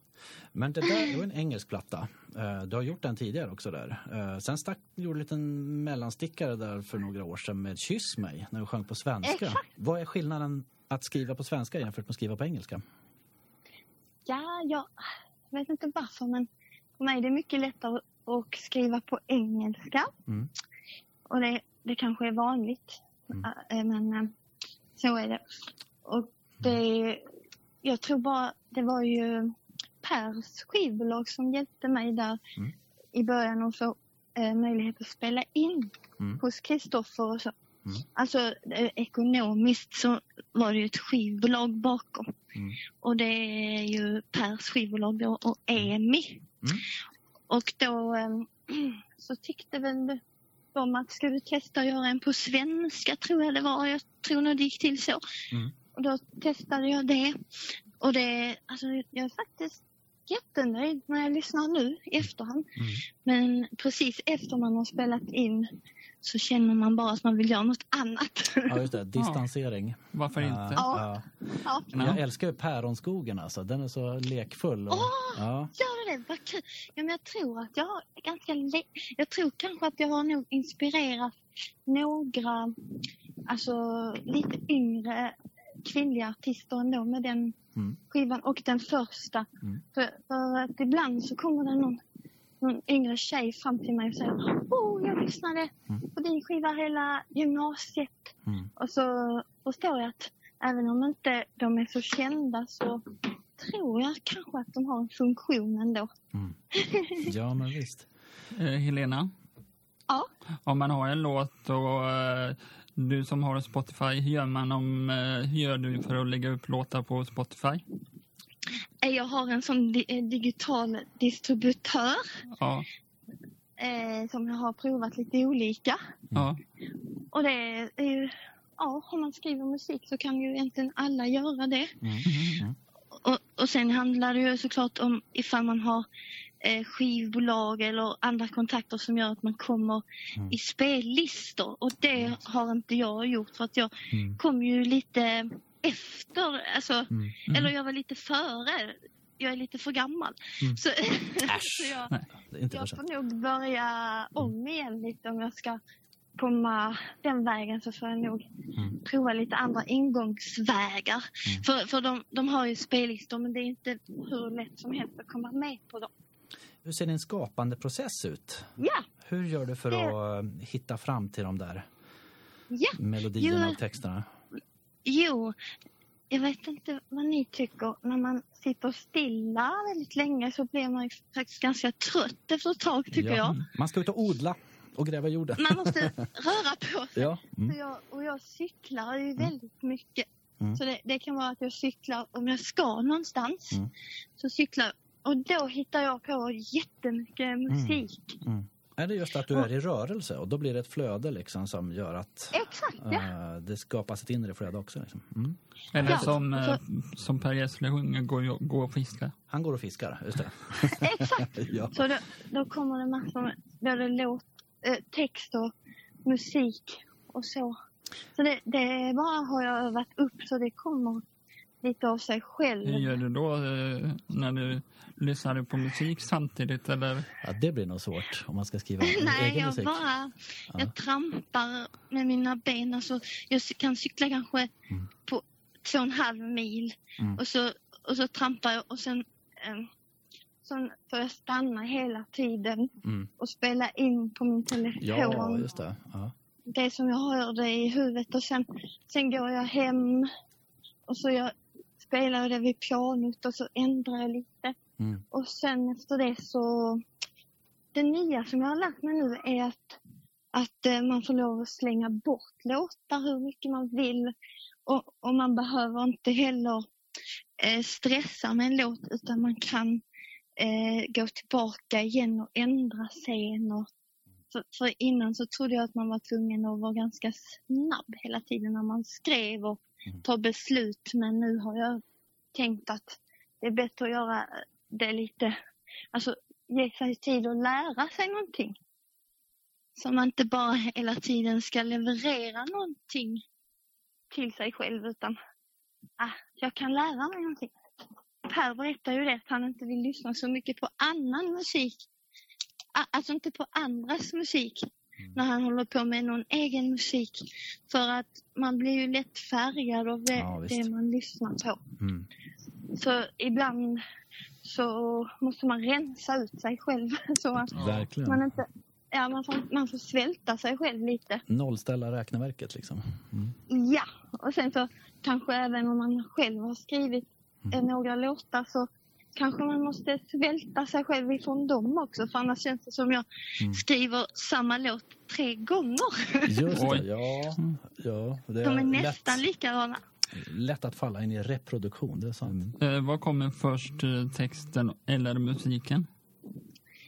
Men det där var en engelsk platta. Eh, Du har gjort den tidigare också där. Eh, Sen stack, gjorde en liten mellanstickare där för några år sedan med Kyss mig när du sjöng på svenska. Exakt. Vad är skillnaden att skriva på svenska jämfört med att skriva på engelska? Ja, jag vet inte varför men för mig är det mycket lättare att skriva på engelska. Mm. Och det, det kanske är vanligt. Mm. Äh, Men så är det. Och det, jag tror bara det var ju Pers skivbolag som hjälpte mig där Mm. i början och få eh, möjlighet att spela in Mm. hos Kristoffer och så. Mm. Alltså eh, ekonomiskt så var det ju ett skivbolag bakom. Mm. Och det är ju Pers skivbolag då och EMI. Mm. Och då eh, [CLEARS THROAT] så tyckte väl de att ska du testa att göra en på svenska tror jag det var. Jag tror nog det gick till så. Mm. Och då testade jag det. Och det, alltså jag är faktiskt jättenöjd när jag lyssnar nu i efterhand. Mm. Men precis efter man har spelat in så känner man bara att man vill göra något annat. Ja, just det. [LAUGHS] Distansering. Varför Ja, inte? Ja. ja. ja, Men jag älskar ju päronskogen alltså. Den är så lekfull. Och, Åh! ja. gör det? Vad kul. Ja, men jag tror att jag har ganska le- Jag tror kanske att jag har nog inspirerat några, alltså lite yngre kvinnliga artister ändå med den Mm. skivan och den första. Mm. För, för att ibland så kommer det någon, någon yngre tjej fram till mig och säger Åh, jag lyssnade Mm. på din skiva hela gymnasiet. Mm. Och så förstår jag att även om inte de är så kända så tror jag kanske att de har en funktion ändå. Mm. [LAUGHS] ja, men visst. Eh, Helena? Ja. Om man har en låt och eh, du som har Spotify, hur gör, man om, eh, hur gör du för att lägga upp låtar på Spotify? Eh, Jag har en sån eh, digital distributör Ja, eh, som jag har provat lite olika. ja. Och det är ju, ja, om man skriver musik så kan ju egentligen alla göra det. Mm. Mm. Och, och sen handlar det ju såklart om ifall man har eh, skivbolag eller andra kontakter som gör att man kommer Mm. i spellistor. Och det har inte jag gjort för att jag Mm. kom ju lite efter, alltså, Mm. eller jag var lite före. Jag är lite för gammal. Mm. Så, [LAUGHS] så jag, inte jag får nog börja om igen lite om jag ska komma den vägen så får jag nog Mm. prova lite andra ingångsvägar. Mm. För, för de, de har ju spellistor men det är inte hur lätt som helst att komma med på dem. Hur ser din skapande process ut? Ja, Hur gör du för att eh, hitta fram till de där ja, melodierna Jo. och texterna? jo. Jag vet inte vad ni tycker. När man sitter stilla väldigt länge så blir man faktiskt ganska trött efter ett tag tycker Ja. jag. Man ska ut och odla och gräva jorden. Man måste [LAUGHS] röra på sig. Ja. Mm. jag, och jag cyklar ju väldigt mycket. Mm. Så det, det kan vara att jag cyklar om jag ska någonstans. Mm. Så cyklar och då hittar jag på jättemycket musik. Mm. Är det just att du är i rörelse och då blir det ett flöde liksom som gör att Exakt, ja. eh, det skapas ett inre flöde också? Liksom. Mm. Eller Ja, som, så- eh, som Per Gessle sjunger, gå, gå och fiska. Han går och fiskar, just det. [LAUGHS] Exakt. [LAUGHS] ja. Så då, då kommer det massor med både låt, eh, text och musik och så. Så det, det bara har jag övat upp så det kommer lite av sig själv. Hur gör du då eh, när du lyssnar på musik samtidigt? Eller? ja, det blir nog svårt om man ska skriva [LAUGHS] Nej, egen jag musik. bara jag trampar med mina ben. Alltså, jag kan cykla kanske på två och en halv mil Mm. och, så, och så trampar jag och sen eh, så får jag stanna hela tiden Mm. och spela in på min telefon. Ja, just det. Ja. det som jag hörde i huvudet och sen, sen går jag hem och så jag spelar jag det vid pianot och så ändrar jag lite. Mm. Och sen efter det så... Det nya som jag har lärt mig nu är att, att eh, man får lov att slänga bort låtar hur mycket man vill. Och, och man behöver inte heller eh, stressa med en låt utan man kan eh, gå tillbaka igen och ändra. Och, för, för innan så trodde jag att man var tvungen att vara ganska snabb hela tiden när man skrev och. Mm. ta beslut. Men nu har jag tänkt att det är bättre att göra det lite, alltså ge sig tid att lära sig någonting. Så man inte bara hela tiden ska leverera någonting till sig själv utan ah, jag kan lära mig någonting. Per berättar ju det att han inte vill lyssna så mycket på annan musik. Ah, alltså inte på andras musik när han håller på med någon egen musik. För att man blir ju lätt färgad av det, Ja, det man lyssnar på. Mm. Så ibland så måste man rensa ut sig själv. [LAUGHS] Så att Verkligen. man inte... Ja, man får, man får svälta sig själv lite. Nollställa räkneverket liksom. Mm. Ja, och sen så kanske även om man själv har skrivit eh, några låtar så kanske man måste svälta sig själv ifrån dem också. För annars känns det som jag Mm. skriver samma låt tre gånger. Just det, ja. ja det De är lätt, nästan likadana. lätt att falla in i reproduktion, det är sant. Eh, vad kommer först, eh, texten eller musiken?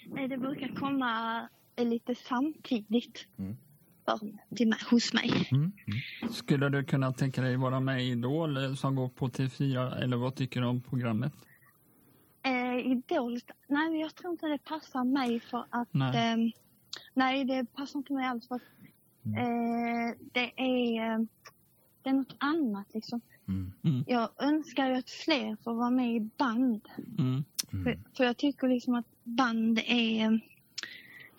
Nej, det brukar komma eh, lite samtidigt Mm. för, till, mig- hos mig. Mm. Skulle du kunna tänka dig vara med i Idol eh, som går på TV4 eller vad tycker du om programmet? Eh, Idol, nej jag tror inte det passar mig för att Nej. ehm, nej det passar inte mig alls för att eh, det är eh, det är något annat liksom. Mm. Jag önskar ju att fler får vara med i band. Mm. För, för jag tycker liksom att band är eh,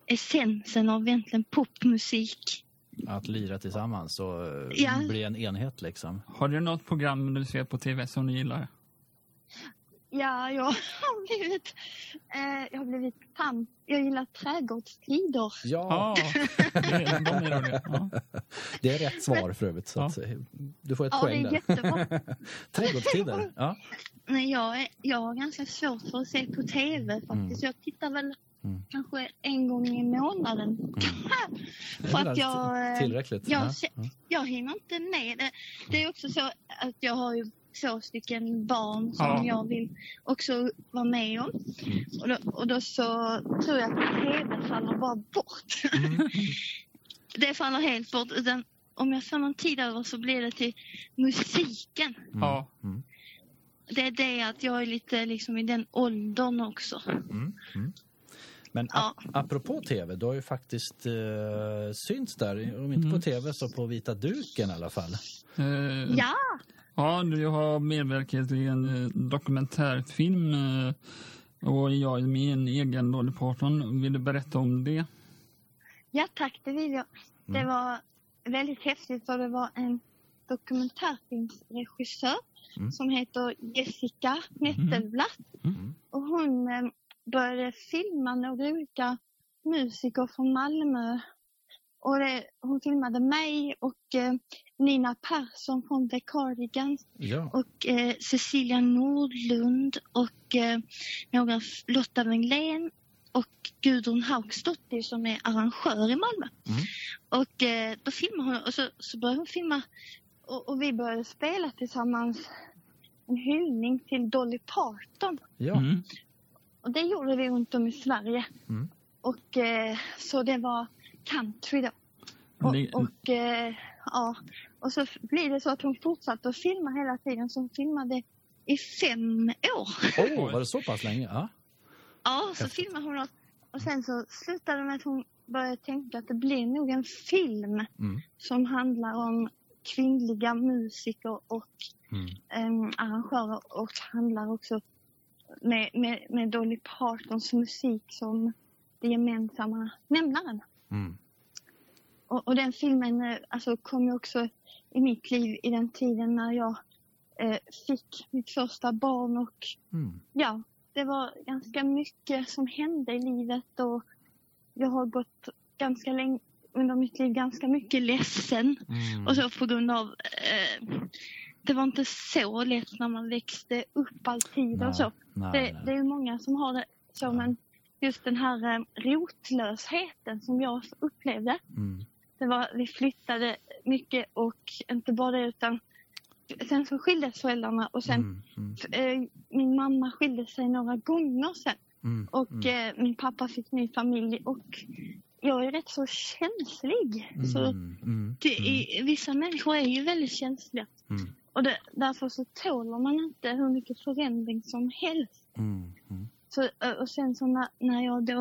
essensen av egentligen popmusik. Att lira tillsammans och eh, Ja. bli en enhet liksom. Har du något program du ser på TV som du gillar? Ja, jag har blivit, eh, jag har blivit fan. Jag gillar trädgårdstider. Ja, Ja, det. Ja. det är rätt svar för övrigt. Så Ja. att, eh, du får ett Ja, poäng det är där. jättebra. [LAUGHS] Trädgårdstider. Ja. Nej, jag, är, jag har ganska svårt för att se på TV faktiskt. Jag tittar väl Mm. kanske en gång i månaden. [LAUGHS] Det för att jag, eh, Tillräckligt. jag, Ja. se- Ja. jag hinner inte med det. Det är också så att jag har ju två stycken barn som Ja. jag vill också vara med om. Och, då, och då så tror jag att TV faller bara bort. [LAUGHS] det faller helt bort. Utan om jag får någon tid över så blir det till musiken. Ja. Mm. Det är det att jag är lite liksom i den åldern också. Mm. Mm. Men Ja. ap- apropå tv, du har ju faktiskt eh, synts där, om inte på Mm. tv så på vita duken i alla fall. Eh, Ja, ja, du har medverkat i en eh, dokumentärfilm eh, och jag är med i en egen Dolly Parton. Vill du berätta om det? ja tack det vill jag. Det var väldigt häftigt för det var en dokumentärfilmsregissör Mm. som heter Jessica Nettelblatt. Mm. Och hon eh, började filma några olika musiker från Malmö. Och det, hon filmade mig och eh, Nina Persson från The Cardigans Ja. och eh, Cecilia Nordlund och eh, några Lotta Wenglén och Gudrun Haugsdottir som är arrangör i Malmö. Mm. Och eh, då filmade hon och så, så började hon filma och, och vi började spela tillsammans en hyllning till Dolly Parton. ja. Mm. och det gjorde vi runt om i Sverige. Mm. Och eh, så det var country då. Och, och eh, ja, och så blir det så att hon fortsatte att filma hela tiden. Så hon filmade i fem år. Åh, [LAUGHS] var det så pass länge? Ja. Ja, så filmade hon och, och sen så slutade det med att hon började tänka att det blir nog en film Mm. som handlar om kvinnliga musiker och Mm. um, arrangörer och handlar också med, med, med Dolly Partons musik som det gemensamma nämnaren. Mm. Och, och den filmen eh, alltså, kom ju också i mitt liv i den tiden när jag eh, fick mitt första barn och Mm. ja, det var ganska mycket som hände i livet och jag har gått ganska länge under mitt liv ganska mycket ledsen Mm. och så på grund av eh, det var inte så lätt när man växte upp alltid Nej, och så. nej, Det, nej. det är många som har det så men just den här eh, rotlösheten som jag upplevde. Mm. Det var, vi flyttade mycket och inte bara utan sen så skildes föräldrarna och sen Mm. Mm. eh, min mamma skilde sig några gånger sen Mm. och Mm. eh, min pappa fick ny familj och jag är rätt så känslig. Så Mm. Mm. det, i, vissa människor är ju väldigt känsliga Mm. och det, därför så tåler man inte hur mycket förändring som helst. Mm. Mm. Så, eh, och sen så när, när jag då,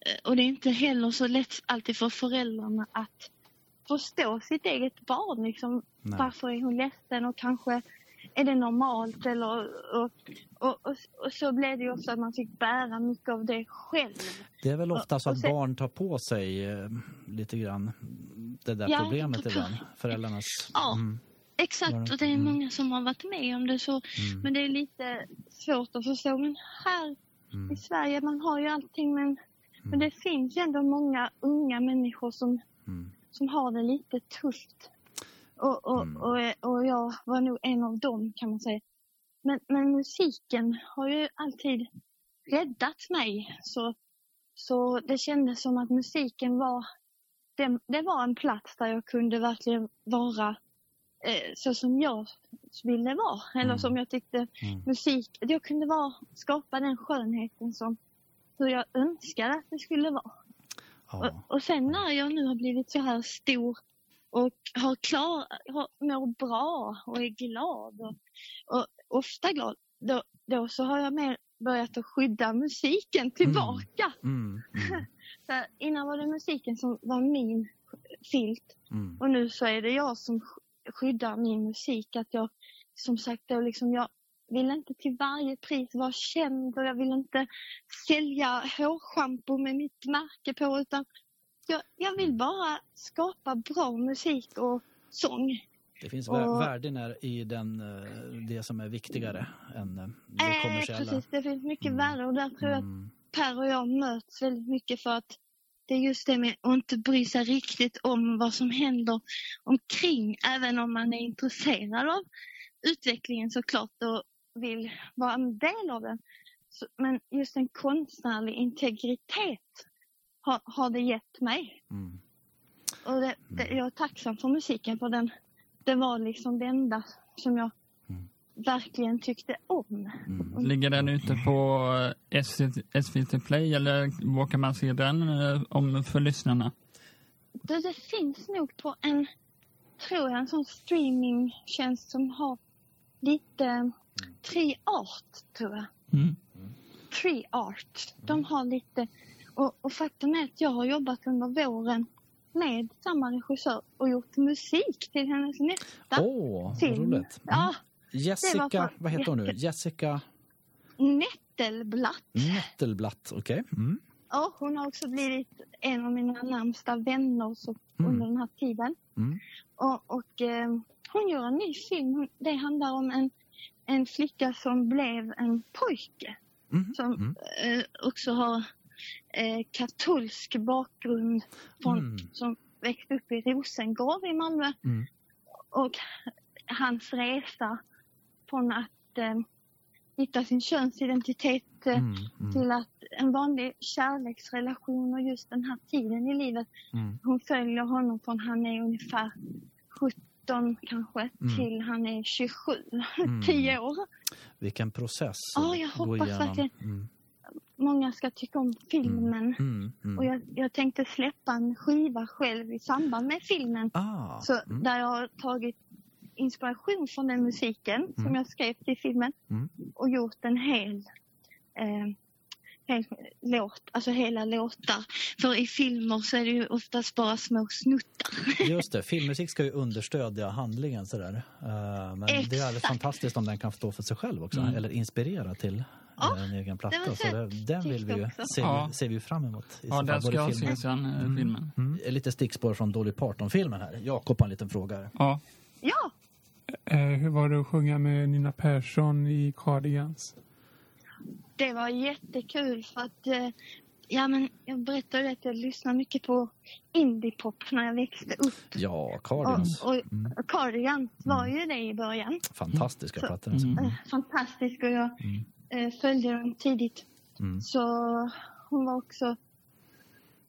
eh, och det är inte heller så lätt alltid för föräldrarna att förstå sitt eget barn. Liksom, Nej. varför är hon ledsen och kanske är det normalt eller och, och, och, och så blev det ju också att man fick bära mycket av det själv. Det är väl ofta så att sen- barn tar på sig eh, lite grann det där Ja, problemet ibland. Föräldrarnas... Ja. Mm. Exakt, och det är Mm. många som har varit med om det så. Mm. Men det är lite svårt att förstå. Men här Mm. i Sverige, man har ju allting men, men Mm. det finns ju ändå många unga människor som Mm. Som har det lite tufft. Och, och, Mm. och, och jag var nog en av dem kan man säga. Men, men musiken har ju alltid räddat mig. Så, så det kändes som att musiken var, det, det var en plats där jag kunde verkligen vara eh, så som jag ville vara. Eller Mm. som jag tyckte Mm. musik, jag kunde vara, skapa den skönheten som hur jag önskade att det skulle vara. Ja. Och, och sen när jag nu har blivit så här stor och har klar, har, mår bra och är glad och, och ofta glad, då, då så har jag mer börjat att skydda musiken tillbaka. Mm. Mm. [LAUGHS] Så här, innan var det musiken som var min filt Mm. och nu så är det jag som sk- skyddar min musik. Att jag, som sagt, då liksom jag vill inte till varje pris vara känd och jag vill inte sälja hårschampo med mitt märke på utan jag, jag vill bara skapa bra musik och sång. Det finns Och- värden är i den, eh, det som är viktigare än eh, det Eh, kommersiella. precis, det finns mycket Mm. värre och där tror jag att Mm. Per och jag möts väldigt mycket för att det är just det med att inte bry sig riktigt om vad som händer omkring, även om man är intresserad av utvecklingen såklart och vill vara en del av den. Så, men just en konstnärlig integritet har, har det gett mig. Mm. Och det, det, jag är tacksam för musiken för den, det var liksom det enda som jag Mm. verkligen tyckte om. Mm. Ligger den ute på eh, SVT Play eller var kan man se den eh, om för lyssnarna? Det, det finns nog på en, tror jag, en sån streamingtjänst som har lite Tree Art, tror jag. Mm. Tree Art. De har lite, och, och faktum är att jag har jobbat under våren med samma regissör och gjort musik till hennes nästa vad film. roligt. Mm. Ja, Jessica, fan vad heter hon nu? Jessica Nättelblatt. Nettelblatt, okej. Mm. Ja, hon har också blivit en av mina närmsta vänner så, Mm. under den här tiden. Mm. Och, och eh, hon gör en ny film. Det handlar om en, en flicka som blev en pojke. Mm. Som Mm. eh, också har eh, katolsk bakgrund. Från, Mm. Som växte upp i Rosengård i Malmö. Mm. Och hans resa från att eh, hitta sin könsidentitet eh, Mm. Mm. till att en vanlig kärleksrelation och just den här tiden i livet. Hon följer honom från han är ungefär 17 kanske Mm. till han är 27, Mm. [LAUGHS] 10 år. Vilken process Ja, jag hoppas verkligen. Mm. många ska tycka om filmen. Mm, mm. Och jag, jag tänkte släppa en skiva själv i samband med filmen. Ah, Så mm. där jag har tagit inspiration från den musiken som Mm. jag skrev till filmen Mm. och gjort en hel, eh, låt, alltså hela låtar. För i filmer så är det ju oftast bara små snuttar. Just det, filmmusik ska ju understödja handlingen sådär. Eh, men det är alldeles Exakt. fantastiskt om den kan stå för sig själv också. Mm. Eller inspirera till eh, Ja, en egen platta. var Så det, den vill vi ju, ser, Ja. vi, ser vi ju fram emot. I Ja, den ska jag filmen- se sen, eh, filmen. Mm. Lite stickspår från Dolly Parton-filmen här. Jakob har en liten fråga. här. Ja. Ja, Eh, hur var det att sjunga med Nina Persson i Cardigans? Det var jättekul för att eh, Ja men jag berättade att jag lyssnade mycket på indiepop när jag växte upp. Ja, Cardigans. Och, och Mm. Cardigan var ju det i början. Fantastiska Så- plattor. Alltså. Mm. Fantastisk och jag Mm. eh, följde dem tidigt. Mm. Så hon var också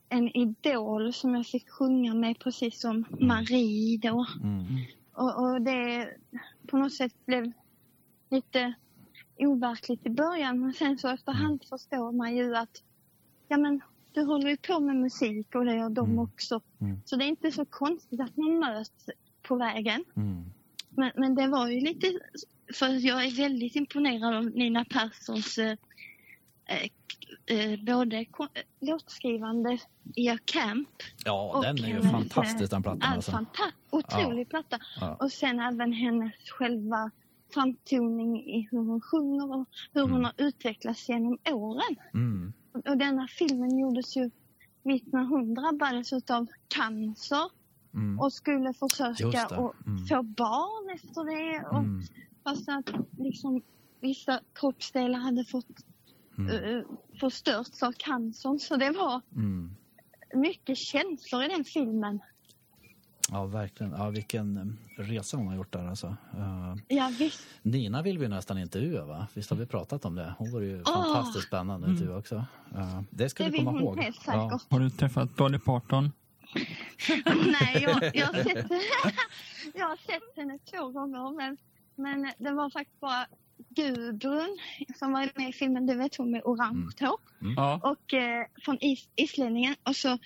en idol som jag fick sjunga med precis som Marie då. Mm. Och, och det på något sätt blev lite overkligt i början men sen så efterhand förstår man ju att ja men du håller ju på med musik och det gör de Mm. också. Mm. Så det är inte så konstigt att man möts på vägen. Mm. Men, men det var ju lite, för jag är väldigt imponerad av Nina Perssons eh, eh, eh, både ko- låtskrivande i A Camp, Ja, den är ju fantastisk den plattan. är Alltså. fanta- otrolig platta. Ja. Och sen även hennes själva framtoning i hur hon sjunger och hur hon Mm. har utvecklats genom åren. Mm. Och, och denna filmen gjordes ju mitt när hon drabbades av cancer Mm. och skulle försöka att Mm. få barn efter det. Och Mm. Fast att liksom vissa kroppsdelar hade fått uh, förstörts av cancern. Så det var Mm. mycket känslor i den filmen. Ja, verkligen. Ja, vilken eh, resa hon har gjort där alltså. Eh, Ja, visst. Nina vill vi nästan intervjua va? Visst har vi pratat om det? Hon vore ju Åh! fantastiskt spännande att intervjua också. Eh, det ska Det vi komma hon ihåg. Ja. Har du träffat Dolly Parton? [LAUGHS] Nej, jag, jag, har sett, [LAUGHS] jag har sett henne två gånger. Men, men det var faktiskt bara Gudrun som var med i filmen. Du vet hon med orange hår. Ja. Och eh, från is, Islänningen. Och så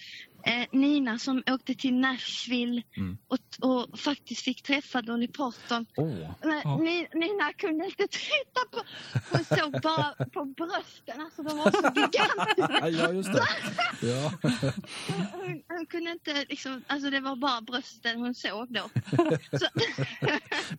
eh, Nina som åkte till Nashville Mm. och, och faktiskt fick träffa Dolly Parton. Åh, Men Ja. Ni- Nina kunde inte titta på, hon såg bara på brösten, alltså de var så gigantiska. [LAUGHS] ja, just det. Ja. Hon, hon kunde inte liksom, alltså det var bara brösten hon såg då. Så,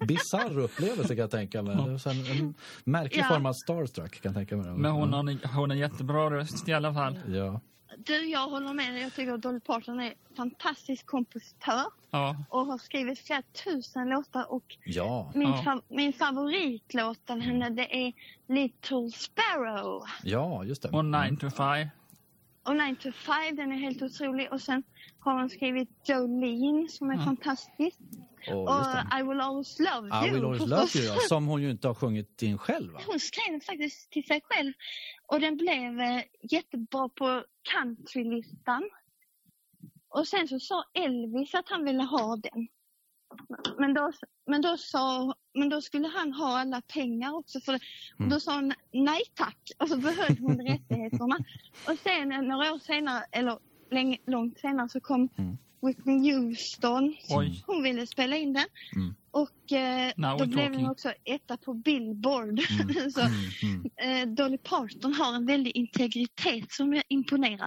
[LAUGHS] Bisarr upplevelse kan jag tänka mig. Så En, en märklig Ja. form av starstruck kan jag tänka mig. Men hon har, en- hon har en jättebra röst i alla fall. Ja. Du, jag håller med dig, jag tycker att Dolly Parton är en fantastisk kompositör Ja. och har skrivit flera tusen låtar och Ja, min, Ja. fa- min favoritlåt av henne det är Little Sparrow. ja, just det. Och 9 to 5. Och 9 to 5, den är helt otrolig. Och sen har hon skrivit Jolene som är Mm. fantastisk. Åh, och. I will always love you. I will always [LAUGHS] love you, ja, som hon ju inte har sjungit in själv. Va? Hon skrev den faktiskt till sig själv. Och den blev eh, jättebra på countrylistan. Och sen så sa Elvis att han ville ha den. Men då, men då, sa, men då skulle han ha alla pengar också för Mm. då sa hon nej tack. Och så behöll hon rättigheterna. Och sen några år senare, eller länge, långt senare så kom Mm. Whitney Houston. Oj. Hon ville spela in den. Mm. Och eh, då we're blev talking. den också etta på Billboard. Mm. [LAUGHS] så, Mm, mm. eh, Dolly Parton har en väldig integritet som jag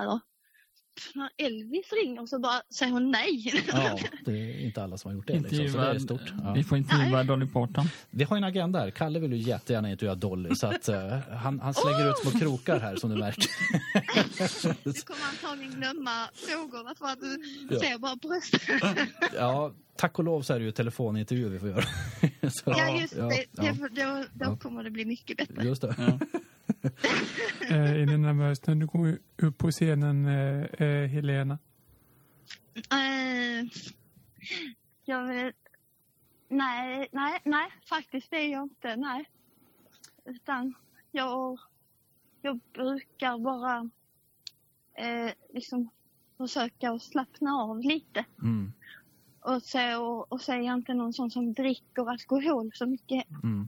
av. När Elvis ringer så bara säger hon nej. Ja, [LAUGHS] det är inte alla som har gjort det. Liksom, så det är stort. Ja. Vi får intervjua Dolly Parton. Vi har en agenda här. Kalle vill ju jättegärna intervjua Dolly så att eh, han, han slänger ut små krokar här som du märker. Du [LAUGHS] [LAUGHS] kommer antagligen glömma frågorna för att du Ja. ser bara bröstet. Ja, tack och lov så är det ju telefonintervju vi får göra. Så, ja just ja, det, ja, det får- då, då Ja. kommer det bli mycket bättre. Just det. Eh, är ni nervös när du går upp på scenen, eh, eh, Helena? Jag vill... Nej, nej, nej, faktiskt det är jag inte. Nej. Utan jag, jag brukar bara eh, liksom försöka att slappna av lite. Mm, Och så, och så är jag inte någon sån som dricker alkohol så mycket. mm,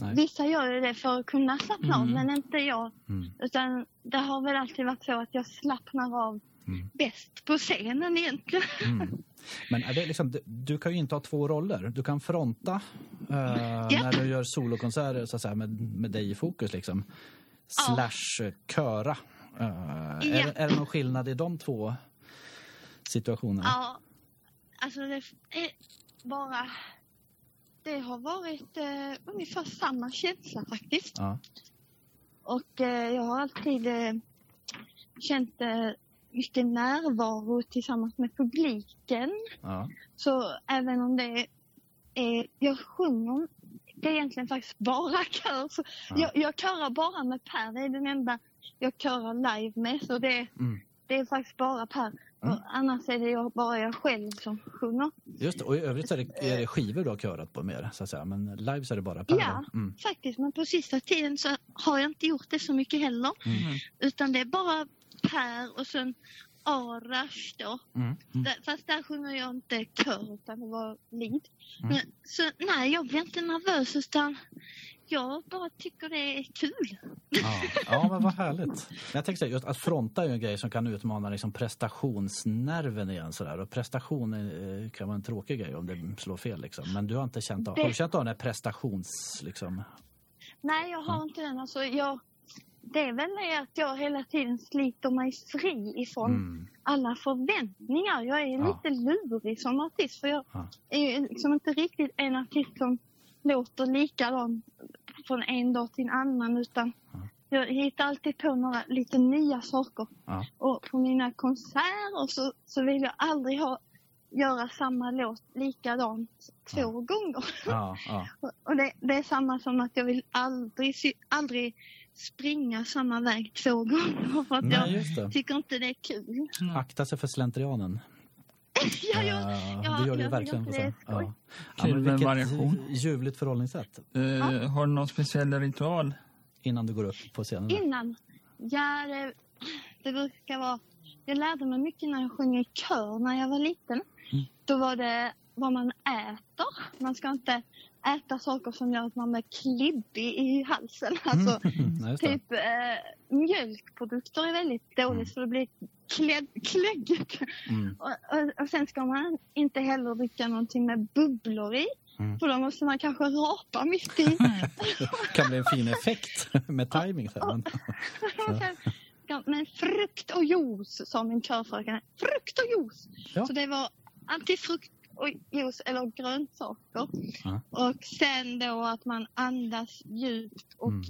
Nej. vissa gör ju det för att kunna slappna av, Mm. men inte jag. Mm. Utan det har väl alltid varit så att jag slappnar av Mm. bäst på scenen egentligen. Mm. Men är det liksom, du- kan ju inte ha två roller. Du kan fronta eh, när du gör solokonserter så att säga, med, med dig i fokus. Liksom. Slash eh, köra. Eh, är, Ja. det- är det någon skillnad i de två situationerna? Ja, alltså det är bara... Det har varit eh, ungefär samma känsla faktiskt. Ja. Och eh, jag har alltid eh, känt eh, mycket närvaro tillsammans med publiken. Ja. Så även om det är... Jag sjunger det är egentligen faktiskt bara [LAUGHS] kör. Så Ja. jag, jag körar bara med Per. Det är den enda jag körar live med. Så det, Mm. det är faktiskt bara Per. Mm. Annars är det jag, bara jag själv som sjunger. Just det, och i övrigt så är det, är det skivor du har körat på mer, så att säga. Men live så är det bara per Ja. Mm. Faktiskt, men på sista tiden så har jag inte gjort det så mycket heller. Mm. Utan det är bara Per och sen Arash då. Mm. Mm. Fast där sjunger jag inte kör utan det var lead. Mm. Men, så nej, jag blir inte nervös utan jag bara tycker det är kul. Ja. [LAUGHS] ja, men vad härligt. Men jag tänkte säga, just att fronta är ju en grej som kan utmana liksom prestationsnerven igen. Sådär. Och prestation eh, kan vara en tråkig grej om det slår fel. Liksom. Men du har inte känt av, Det- har du känt av den här prestations... Liksom? Nej, jag har inte den. Alltså, jag, det är väl det att jag hela tiden sliter mig fri ifrån Mm. alla förväntningar. Jag är Ja. lite lurig som artist för jag Ja. är ju liksom inte riktigt en artist som låter likadan från en dag till en annan utan Ja. jag hittar alltid på några lite nya saker. Ja. Och på mina konserter så, så vill jag aldrig ha, göra samma låt likadant två Ja. gånger. Ja, ja. [LAUGHS] Och- Och det, det är samma som att jag vill aldrig, aldrig springa samma väg två gånger [LAUGHS] för att Nej, jag tycker inte det är kul. Akta sig för slentrianen. Ja, jag, Eh, ja, det gör du ju verkligen. det är Ja. Ja, men vilket variation. ljuvligt förhållningssätt Eh, Har du någon speciell ritual? innan du går upp på scenen. Innan, ja det, det brukar vara, jag lärde mig mycket när jag sjöng i kör när jag var liten. Mm. Då var det vad man äter. Man ska inte äta saker som gör att man blir klibbig i halsen. [LAUGHS] Alltså, det. Typ eh, mjölkprodukter är väldigt dåligt för det blir klädd, kläggigt. Mm. Och, och, och sen ska man inte heller dricka någonting med bubblor i. Mm. För då måste man kanske rapa mitt i. [LAUGHS] kan bli en fin effekt med timing. Och sen, men frukt och juice sa min körfröken. Frukt och juice! Ja. Så det var alltid frukt och juice eller grönsaker. Ja. Och sen då att man andas djupt och Mm.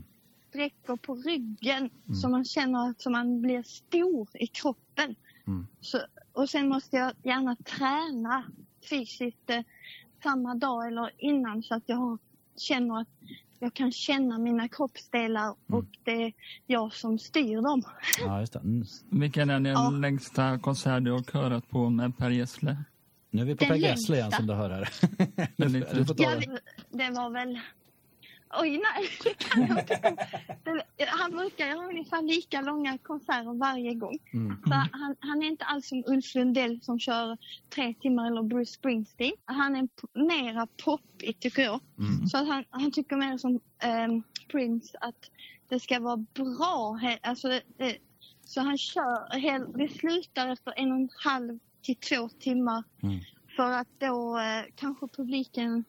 Sträcker på ryggen Mm. så man känner att man blir stor i kroppen. Mm. Så, och sen måste jag gärna träna fysiskt eh, samma dag eller innan så att jag har, känner att jag kan känna mina kroppsdelar och det är jag som styr dem. ja, just det. Mm. Vilken är den Ja. längsta konsert du har körat på med Per Gessle? Nu är vi på Den Per Gessle igen som du hör här. Du får ta Ja, det. det, det var väl... Oj, nej, det kan jag inte. Det, han brukar göra ungefär lika långa konserter varje gång. Mm. Så han, han är inte alls som Ulf Lundell som kör tre timmar eller Bruce Springsteen. Han är mera poppig tycker jag. Mm. Så han, han tycker mer som ehm, Prince att det ska vara bra. Alltså, det, det, så han kör, hel, det slutar efter en och en halv till två timmar. Mm. För att då eh, kanske publiken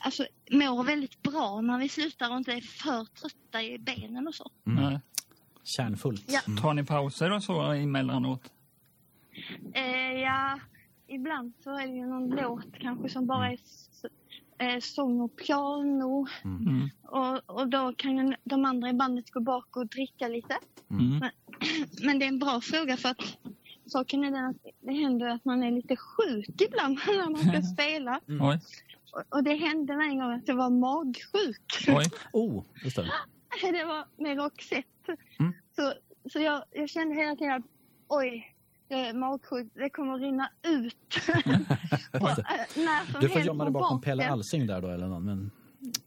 alltså, mår väldigt bra när vi slutar och inte är för trötta i benen och så. Mm. Kärnfullt. Ja. Tar ni pauser och så emellanåt? Eh, ja, ibland så är det ju någon låt kanske som bara är s- eh, sång och piano. Mm. Och, och då kan de andra i bandet gå bak och dricka lite. Mm. [CLEARS THROAT] Men det är en bra fråga för att saken är den att det händer att man är lite sjuk ibland [LAUGHS] när man ska [LAUGHS] spela. Oj, Och, och det hände mig en gång att jag var magsjuk. oj. Oh, just det. [LAUGHS] det var med Roxette. Mm. Så, så jag, jag kände hela tiden att oj, jag är magsjuk, det kommer att rinna ut. [LAUGHS] [LAUGHS] och, äh, Du får gömma dig bakom Pelle. Alsing där då eller någon. Men,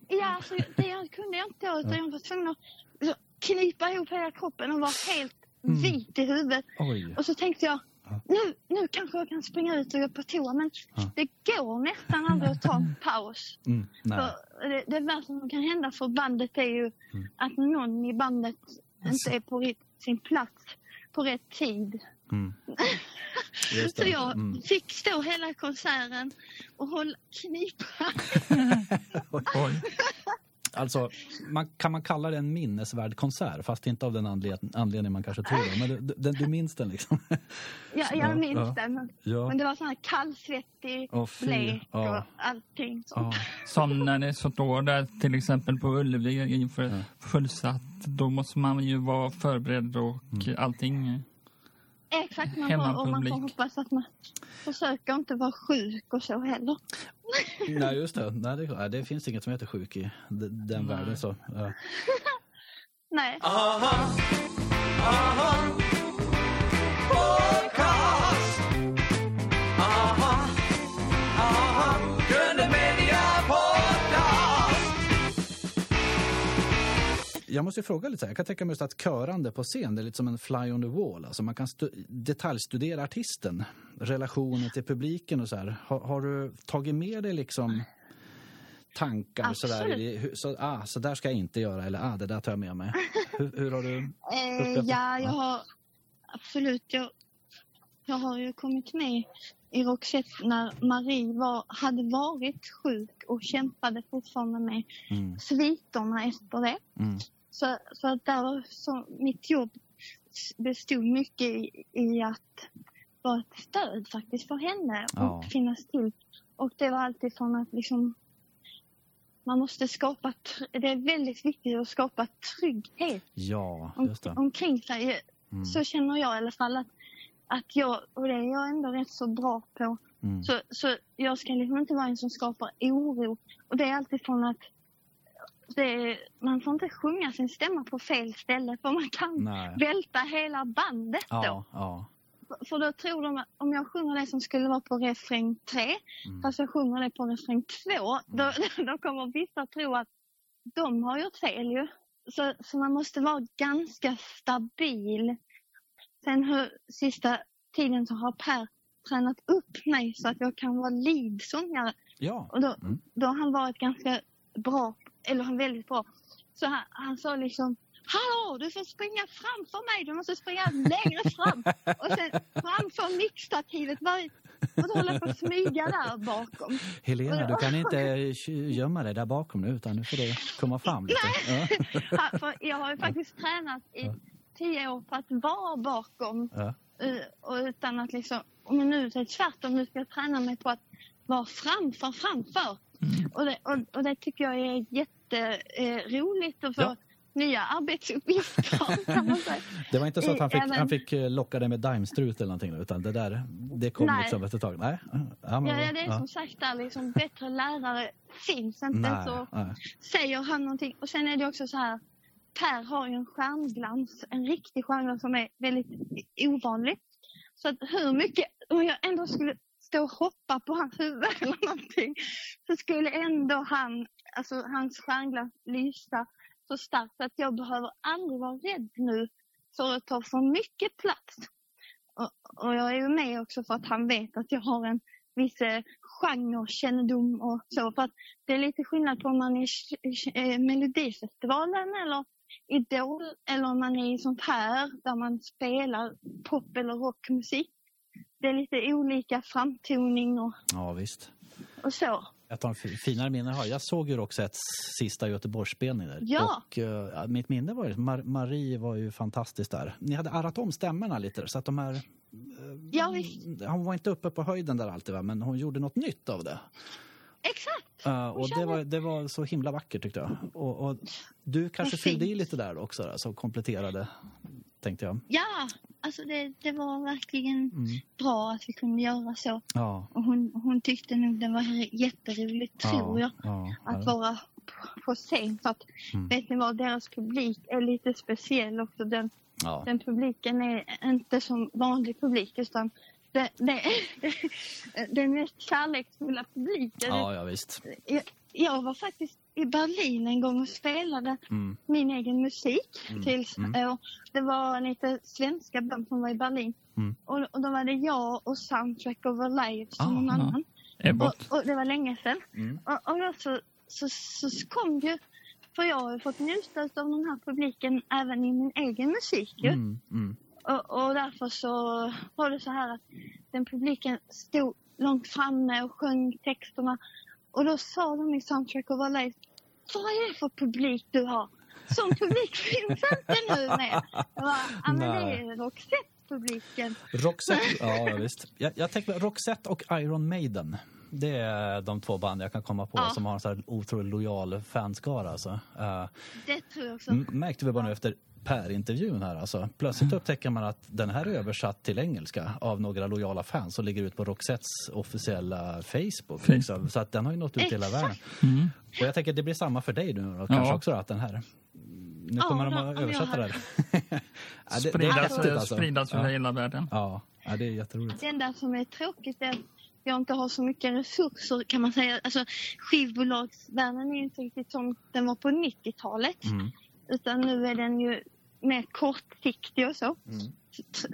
Ja, alltså, det jag kunde jag inte utan jag var tvungen att så, knipa ihop hela kroppen och vara helt Mm. vit i huvudet. oj. Och så tänkte jag, nu, nu kanske jag kan springa ut och gå på toa men Ja. det går nästan aldrig att ta en [LAUGHS] paus. Mm, det, det värsta som kan hända för bandet är ju Mm. att någon i bandet inte är på sin plats på rätt tid. Mm. [LAUGHS] Så jag Mm. fick stå hela konserten och hålla knipa. [LAUGHS] Oj. Alltså, man, kan man kalla det en minnesvärd konsert? Fast inte av den anled anledning man kanske tror. Men du, du, du minns den liksom? [LAUGHS] Jag, Ja, jag minns ja. det. Men, Ja. men det var sån här kallsvettig, fy. blek Ja. och allting. sånt. Ja. Som när det står där till exempel på Ullevi inför Ja. fullsatt. Då måste man ju vara förberedd och Mm. allting. Exakt, man får, och man får hoppas att man försöker inte vara sjuk och så heller. [LAUGHS] Nej, just det. Nej, det, nej, det finns inget som heter sjuk i den Nej. världen. Så, ja. [LAUGHS] Nej. Jag måste ju fråga lite, så här. jag kan tänka mig att körande på scen det är lite som en fly on the wall. Alltså man kan stu- detaljstudera artisten, relationen till publiken och så här. Har, har du tagit med dig liksom tankar? Absolut. hur- Så, ah, så där ska jag inte göra eller ah, det där tar jag med mig. [LAUGHS] Hur, hur har du? Eh, Upprepa. ja, jag Ja. har absolut. Jag, jag har ju kommit med i Roxette när Marie var, hade varit sjuk och kämpade fortfarande med Mm, sviterna efter det. mm, Så, så att där så mitt jobb bestod mycket i, i att vara ett stöd faktiskt för henne Ja. och finnas till. Och det var alltid från att liksom man måste skapa, det är väldigt viktigt att skapa trygghet ja, om, omkring sig. Mm, Så känner jag i alla fall att, att jag, och det är jag ändå rätt så bra på, mm, så, så jag ska liksom inte vara en som skapar oro. Och det är alltid från att det man får inte sjunga sin stämma på fel ställe för man kan Nej. välta hela bandet då. Ja, ja. För- då tror de att om jag sjunger det som skulle vara på refräng 3, Mm. fast jag sjunger det på refräng 2, [LAUGHS] då, då kommer vissa tro att de har gjort fel ju. Så, så man måste vara ganska stabil. Sen hur, sista tiden så har Per tränat upp mig så att jag kan vara leadsångare. ja. Och då, Mm. då har han varit ganska bra, eller han väldigt bra. Så han, han sa liksom Hallå, du får springa framför mig, du måste springa längre fram. Och sen framför mixstativet, och då håller jag på att smyga där bakom. Helena, du kan inte gömma dig där bakom nu utan nu får du komma fram lite. Ja. [LAUGHS] Ha- för Jag har ju faktiskt tränat i tio år på att vara bakom. Ja. eh, Och utan att liksom, men nu är det tvärtom, nu ska jag träna mig på att vara framför, framför. Och, det, och, och det tycker jag är jätteroligt att få Ja. nya arbetsuppgifter. [LAUGHS] Det var inte så att han fick, Även- han fick eh, locka dig med daimstrut eller någonting utan det där, det kom Nej. liksom efter ett tag. Nej. Ja, men, ja, det är ja. som sagt där liksom, bättre lärare finns inte. Nej, Så nej. säger han någonting. Och sen är det också så här, Per har ju en stjärnglans, en riktig stjärnglans som är väldigt ovanlig. Så att hur mycket, om jag ändå skulle stå och hoppa på hans huvud eller någonting, så skulle ändå han, alltså hans stjärnglans lysa så starkt att jag behöver aldrig vara rädd nu för att ta för mycket plats. Och, och jag är ju med också för att han vet att jag har en viss eh, genrekännedom och så. För att det är lite skillnad på om man är i eh, Melodifestivalen eller Idol eller om man är i sånt här där man spelar pop eller rockmusik. Det är lite olika framtoning och, Ja, visst. och så. Ett av de fi- finare minnen jag har. Jag såg ju Roxettes sista Göteborgsspelning där. Ja. Och ja, mitt minne var ju, Mar- Marie var ju fantastisk där. Ni hade arrat om stämmorna lite så att de här... Ja, visst. Hon var inte uppe på höjden där alltid va, men hon gjorde något nytt av det. Exakt! Uh, och det var, det var så himla vackert tyckte jag. Och, och du kanske fyllde i lite där också, där, så kompletterade, tänkte jag. Ja, alltså det, det var verkligen Mm. bra att vi kunde göra så. Ja, Och hon, hon tyckte nog det var jätteroligt, tror jag. ja, att vara på- scen. För att, Mm. vet ni vad, deras publik är lite speciell också. Den, den publiken är inte som vanlig publik utan det, det, [LAUGHS] den mest kärleksfulla publiken. ja, ja visst. Jag, jag var faktiskt i Berlin en gång och spelade Mm. min egen musik. Mm, Till, mm. och det var lite svenska band som var i Berlin. Mm. Och, och då var det jag och Soundtrack Over Live som Ah, någon ja. annan. Och, och det var länge sedan. Mm. Och, och då så, så, så kom ju, för jag har ju fått njuta av den här publiken även i min egen musik ju. Mm. Mm. Och, och därför så var det så här att den publiken stod långt framme och sjöng texterna. Och då sa de i Soundtrack Over Life, vad är det för publik du har? Sån publik finns inte nu mer. Jag bara, ja men det är Roxette-publiken. Roxette, [LAUGHS] ja visst. Jag, jag tänker Roxette och Iron Maiden. Det är de två band jag kan komma på Ja. som har en så här otroligt lojal fanskara. Alltså. Eh, Det tror jag också. märkte vi bara nu efter Per-intervjun här. Alltså. Plötsligt upptäcker man att den här är översatt till engelska av några lojala fans och ligger ut på Roxettes officiella Facebook. Liksom. Så att den har ju nått ut hela världen. Mm. Och jag tänker att det blir samma för dig nu då, kanske Ja. också att den här nu Ja, kommer de att översätta har- det. här. [LAUGHS] ja, det, det är Spridas, häftigt alltså. spridas över Ja. hela världen. Ja, ja, det är jätteroligt. Det enda som är tråkigt är att jag inte har så mycket resurser kan man säga. Alltså skivbolagsvärlden är ju inte riktigt som den var på 90-talet. Mm. Utan nu är den ju mer kortsiktig och så. Mm.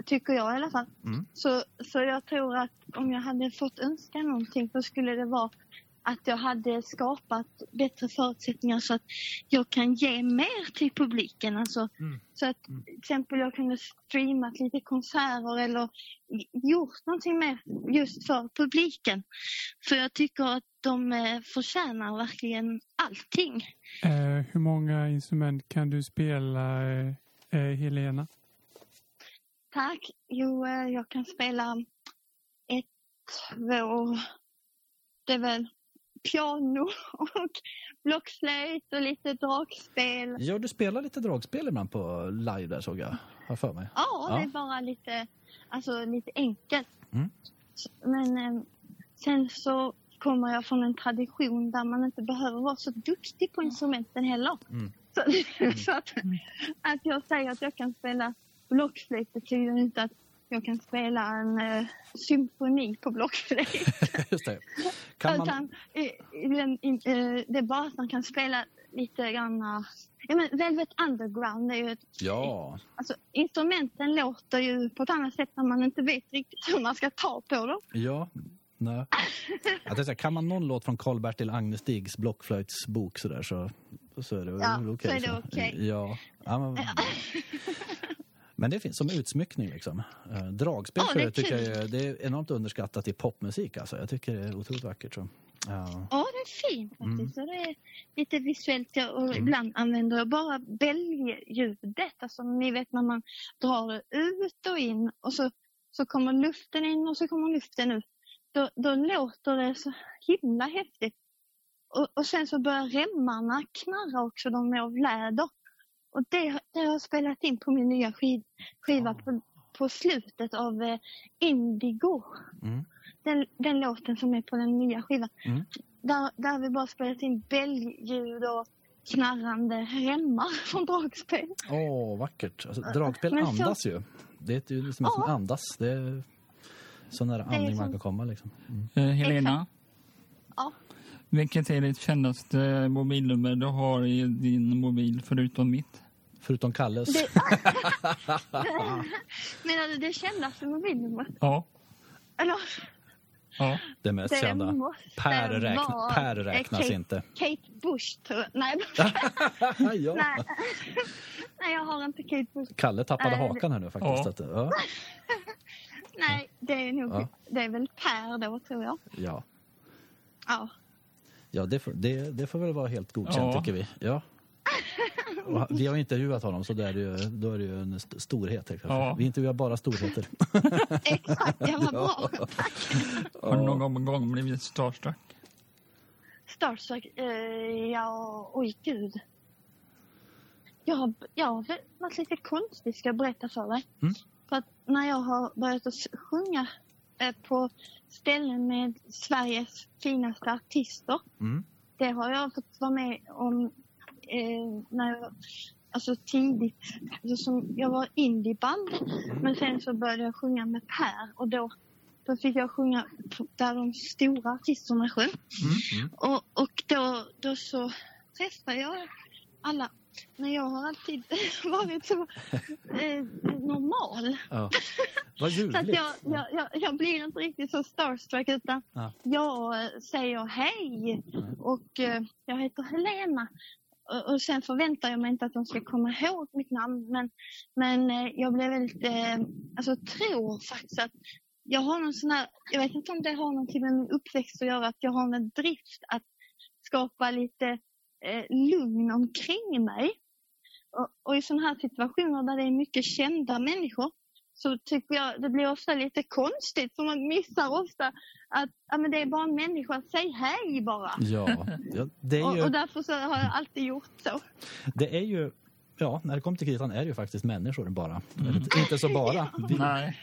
Tycker jag i alla fall. Mm. Så, så jag tror att om jag hade fått önska någonting så skulle det vara att jag hade skapat bättre förutsättningar så att jag kan ge mer till publiken. Alltså, Mm. Så att till exempel jag kunde streamat lite konserter eller gjort någonting mer just för publiken. För jag tycker att de eh, förtjänar verkligen allting. Eh, hur många instrument kan du spela, eh, Helena? Tack. Jo, eh, jag kan spela ett, två, det är väl piano [LAUGHS] och blockflöjt och lite dragspel. Ja, du spelar lite dragspel ibland på live där såg jag. Har för mig. Ja, Ja. det är bara lite, alltså, lite enkelt. Mm. Men eh, sen så kommer jag från en tradition där man inte behöver vara så duktig på instrumenten heller. Mm. Så, så att, att jag säger att jag kan spela blockflöjt betyder inte att jag kan spela en eh, symfoni på blockflöjt. [LAUGHS] Just det. Kan man... Utan, eh, i den- i- eh, det är bara att man kan spela lite grann... Ja, men Velvet Underground är ju ett Ja, Alltså, instrumenten låter ju på ett annat sätt när man inte vet riktigt hur man ska ta på dem. ja. Nej. [LAUGHS] Jag tänkte kan man någon låt från Karl-Bertil Agnestigs blockflöjtsbok sådär så, så är det Ja, okej. så är det okej. Ja. ja men, [LAUGHS] men det finns som utsmyckning liksom. Eh, Dragspel Ja, för det tycker jag är, det är enormt underskattat i popmusik alltså. Jag tycker det är otroligt vackert. Så. Ja. Ja, det är fint faktiskt. Mm. Det är lite visuellt och ibland använder jag bara bälgljudet. Alltså ni vet när man drar ut och in och så, så kommer luften in och så kommer luften ut. Då, då låter det så himla häftigt. Och, och sen så börjar remmarna knarra också, de är av läder. Och det, det har jag spelat in på min nya skiv, skiva på, på slutet av eh, Indigo. Mm. Den, den låten som är på den nya skivan. Mm. Där, där har vi bara spelat in bälgljud och knarrande remmar [LAUGHS] från dragspel. Åh, vackert. Alltså, dragspel Men så- andas ju. Det är ett ljud som, är som Ja. andas. Det är så nära är andning man kan komma. Liksom. Mm. Eh, Helena, Ja. Vilket är ditt kändaste mobilnummer du har i din mobil förutom mitt? Förutom Kalles. Det... [LAUGHS] Menar du det kändaste mobilnumret? Ja. Eller? ja. Det mest Det kända. måste Per, räkna, per räknas Kate, inte. Kate Bush tror jag. Nej, [LAUGHS] ja. nej. nej, jag har inte Kate Bush. Kalle tappade det- hakan här nu faktiskt. Ja. Att, ja. [LAUGHS] Nej, det är nog, Ja. det är väl Per då tror jag. Ja, Ja. Ja det, får, det, det får väl vara helt godkänt Ja. tycker vi. Ja. Och vi har intervjuat honom så där är det ju, då är det ju en st- storhet. Ja. Vi intervjuar bara storheter. [LAUGHS] Exakt, ja vad bra. Har du någon gång blivit starstruck? Starstruck, eh, ja, oj gud. Jag har, jag har varit lite konstig ska jag berätta för dig. Mm. För att när jag har börjat att sjunga på ställen med Sveriges finaste artister. Mm. Det har jag fått vara med om eh, när jag, alltså tidigt. Alltså som, jag var indieband men sen så började jag sjunga med Per och då, då fick jag sjunga där de stora artisterna sjöng. Mm. Mm. Och, och då, då så träffar jag alla. Men jag har alltid [LAUGHS] varit så eh, normal. Ja. [LAUGHS] Vad Så att ljuvligt. jag, jag, jag, jag blir inte riktigt så starstruck utan Ja. jag säger hej och eh, jag heter Helena. Och, och sen förväntar jag mig inte att de ska komma ihåg mitt namn men, men eh, jag blev väldigt, eh, alltså tror faktiskt att jag har någon sån här, jag vet inte om det har någonting med min uppväxt att göra, att jag har en drift att skapa lite eh, lugn omkring mig. Och, och i sådana här situationer där det är mycket kända människor så tycker jag det blir ofta lite konstigt för man missar ofta att ja, men det är bara en människa, säg hej bara. Ja, ja det, är Och, och ju, därför så har jag alltid gjort så. det är ju... Ja, när det kommer till kritan är det ju faktiskt människor bara. Mm. Inte så bara. Vi, [LAUGHS] Nej.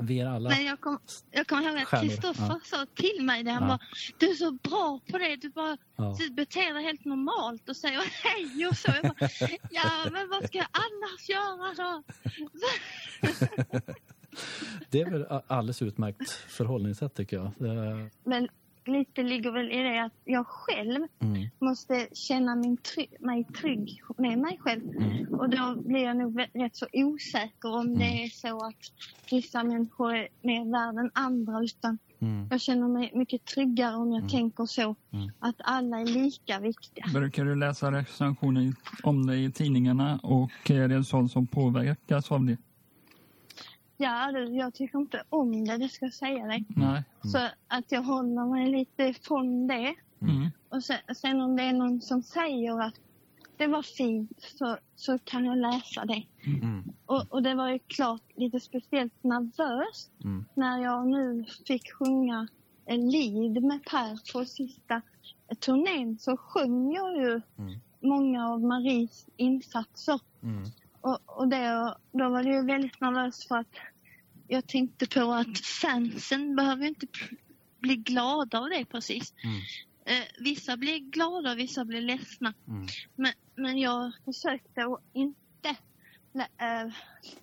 Vi är alla... Men jag kommer jag kom ihåg att Kristoffer ja. sa till mig det. Han Ja. bara, du är så bra på det. Du bara Ja. du beter dig helt normalt och säger hej och så. Jag bara, ja, men vad ska jag annars göra då? [LAUGHS] Det är väl alldeles utmärkt förhållningssätt tycker jag. Men lite ligger väl i det att jag själv Mm. måste känna min try- mig trygg med mig själv. Mm. Och då blir jag nog rätt så osäker om det är så att vissa människor är mer värda än andra. Utan Mm. jag känner mig mycket tryggare om jag tänker så. Mm. Att alla är lika viktiga. Brukar du läsa recensioner om det i tidningarna och är det sånt som påverkas av det? Ja, du, jag tycker inte om det, det ska jag säga dig. Nej. Så att jag håller mig lite ifrån det. Mm. Och sen, sen om det är någon som säger att det var fint så, så kan jag läsa det. Mm. Och, och det var ju klart lite speciellt nervöst Mm. när jag nu fick sjunga lead med Per på sista turnén så sjöng jag ju Mm. många av Maries insatser. Och, och det, då var ju väldigt nervöst för att jag tänkte på att fansen behöver inte bli glada av det precis. Mm. Eh, vissa blir glada, vissa blir ledsna. Mm. Men, men jag försökte att inte eh,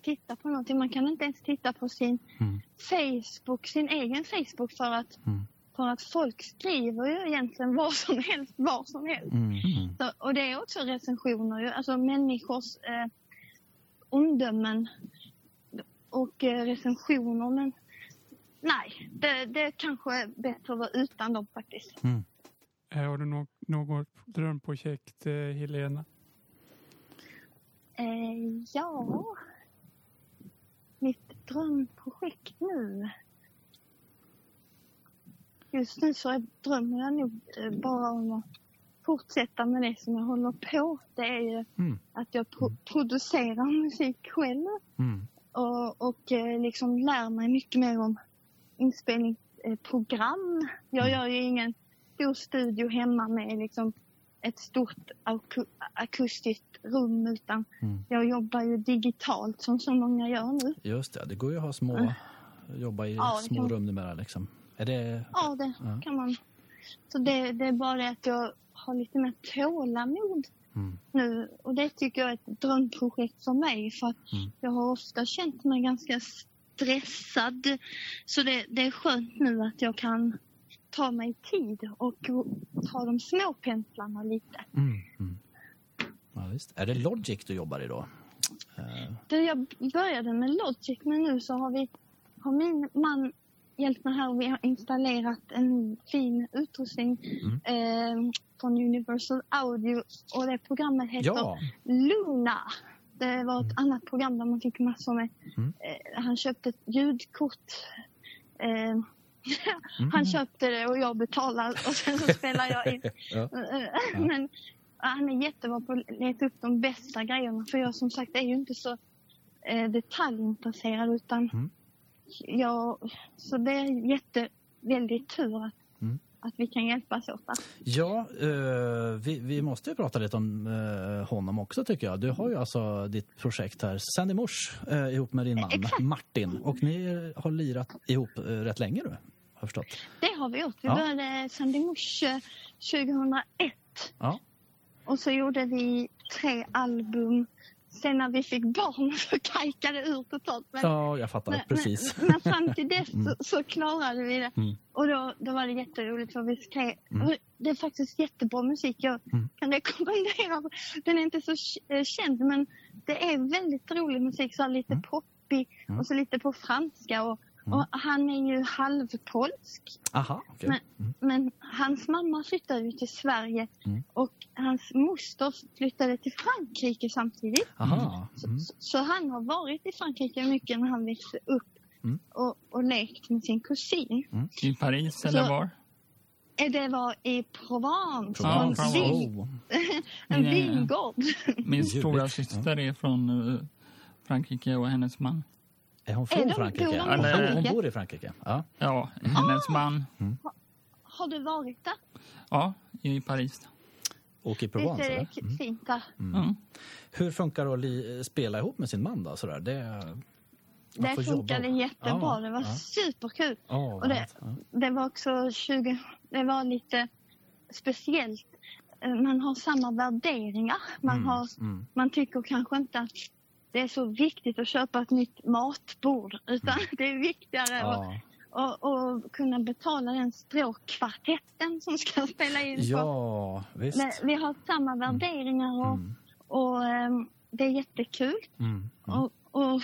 titta på någonting. Man kan inte ens titta på sin Mm. Facebook, sin egen Facebook för att, Mm. för att folk skriver ju egentligen vad som helst, var som helst. Mm. Mm. Så, och det är också recensioner ju, alltså människors eh, omdömen och eh, recensioner. Men nej, det, det kanske är bättre att vara utan dem faktiskt. Eh, Har du nå- något drömprojekt, eh, Helena? Eh, ja, mitt drömprojekt nu. Just nu så är, drömmer jag nog bara om att fortsätta med det som jag håller på. Det är ju Mm. att jag pro- producerar musik själv Mm. och, och eh, liksom lär mig mycket mer om inspelningsprogram. Jag gör ju ingen stor studio hemma med liksom ett stort aku- akustiskt rum utan Mm. jag jobbar ju digitalt som så många gör nu. Just det, det går ju att ha små, jobba i Ja, små kan- rum numera liksom. Är det... Ja, det Ja. kan man. Så det, det är bara det att jag har lite mer tålamod Mm. nu och det tycker jag är ett drömprojekt för mig för att Mm. jag har ofta känt mig ganska stressad. Så det, det är skönt nu att jag kan ta mig tid och ta de små penslarna lite. Mm. Mm. Ja, visst. Är det Logic du jobbar i då? Eh, jag började med Logic men nu så har vi har min man hjälpt mig här vi har installerat en fin utrustning Mm. eh, från Universal Audio och det programmet heter ja, Luna. Det var ett annat program där man fick massor med... Mm. Eh, han köpte ett ljudkort. [LAUGHS] Eh, Mm. Han köpte det och jag betalade och sen så [LAUGHS] spelar jag in. Ja. Eh, Men han är jättebra på att leta upp de bästa grejerna för jag som sagt är ju inte så eh, detaljintresserad utan Jag, så det är jätte, väldigt tur att, Mm. att vi kan hjälpas åt. Ja, eh, vi, vi måste ju prata lite om eh, honom också tycker jag. Du har ju alltså ditt projekt här, Sandy Mors, eh, ihop med din man Exakt. Martin. Och ni har lirat ihop eh, rätt länge nu, har jag förstått. Det har vi gjort. Vi Ja. började Sandy Mors eh, 2001 Ja. och så gjorde vi tre album sen när vi fick barn [LAUGHS] så kajkade det ur totalt. Men, Ja, jag fattar. men, Precis. Men, [LAUGHS] men fram till dess Mm. så, så klarade vi det. Mm. Och då, då var det jätteroligt för vi skrev. Mm. Det är faktiskt jättebra musik. Jag Mm. kan rekommendera. Den är inte så eh, känd men det är väldigt rolig musik. Så lite Mm. poppig och så lite på franska. Och, Mm. och han är ju halvpolsk. Aha. Men- Mm. Men hans mamma flyttade ju till Sverige Mm. och hans moster flyttade till Frankrike samtidigt. Aha. Mm. Så, så han har varit i Frankrike mycket när han växte upp Mm. och, och lekt med sin kusin. I Paris Så- eller var? Eh, Det var i Provence, på [LAUGHS] en, Provence. vin, Oh. en Ja. vingård. Min stora syster är från eh, Frankrike och hennes man. Är hon Är från de- Frankrike? bor de i Hon, bor, hon Frankrike? bor i Frankrike? Ja. Ja, hennes man. Har du varit där? Ja, i Paris. Och i Visst Provence? är det eller? Mm. fint där? Mm. Hur funkar det att spela ihop med sin man då? Sådär? Det, Det funkade jobba. jättebra. Ja, det var ja. superkul. Ja, Och det- ja. Det var också 20... Det var lite speciellt. Eh, Man har samma värderingar. Man, Mm, har, mm. man tycker kanske inte att det är så viktigt att köpa ett nytt matbord. Utan [LAUGHS] det är viktigare att Ja. och, och kunna betala den stråkkvartetten som ska [LAUGHS] spela in. ja, visst. Men vi har samma värderingar och, Mm, och ehm, det är jättekul. mm, mm. Och, och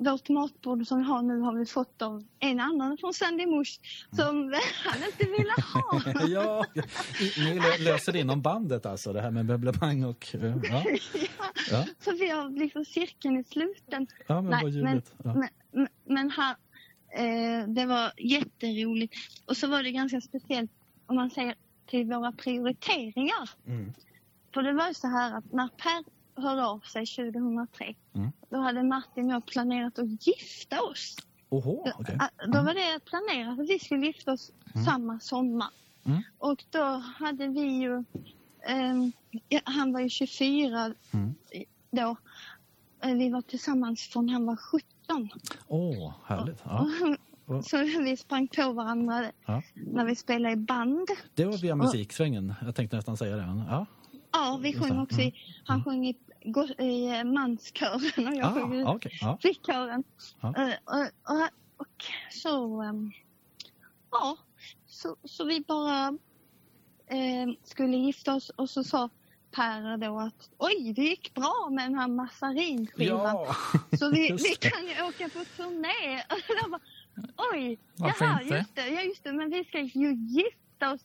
vårt matbord som vi har nu har vi fått av en annan från Sandy Mush som han inte ville ha. [LAUGHS] ja, ni lö- löser det inom bandet alltså, det här med möblemang och... eh, [LAUGHS] Ja, ja, Så vi har liksom cirkeln i sluten. ja men Nej, vad men, ljuvligt. Ja. men, men, men han, eh, det var jätteroligt. Och så var det ganska speciellt om man säger till våra prioriteringar. Mm. För det var ju så här att när Per hörde av sig 2003 Mm. då hade Martin och jag planerat att gifta oss. Oho, okej. Ah, Då var det planerat att vi skulle gifta oss samma sommar. Mm. Och då hade vi ju... ja, han var ju 24 Mm. då. Eh, Vi var tillsammans från han var 17. Åh, härligt. Ja. Så vi sprang på varandra Ja. när vi spelade i band. Det var via musiksvängen. Jag tänkte nästan säga det. men Ja. Ja, vi sjöng också i, han sjöng i, i eh, manskören och jag Ah, sjöng i. Ja. flickkören. Ja. Eh, och, och, och så, ehm, ja, så, så vi bara eh, skulle gifta oss och så sa Per då att oj, det gick bra med den här massarinskivan. Ja. Så vi, [LAUGHS] vi kan ju åka på turné. [LAUGHS] Och jag bara, oj, Varför inte? just det, ja just det, men vi ska ju gifta oss.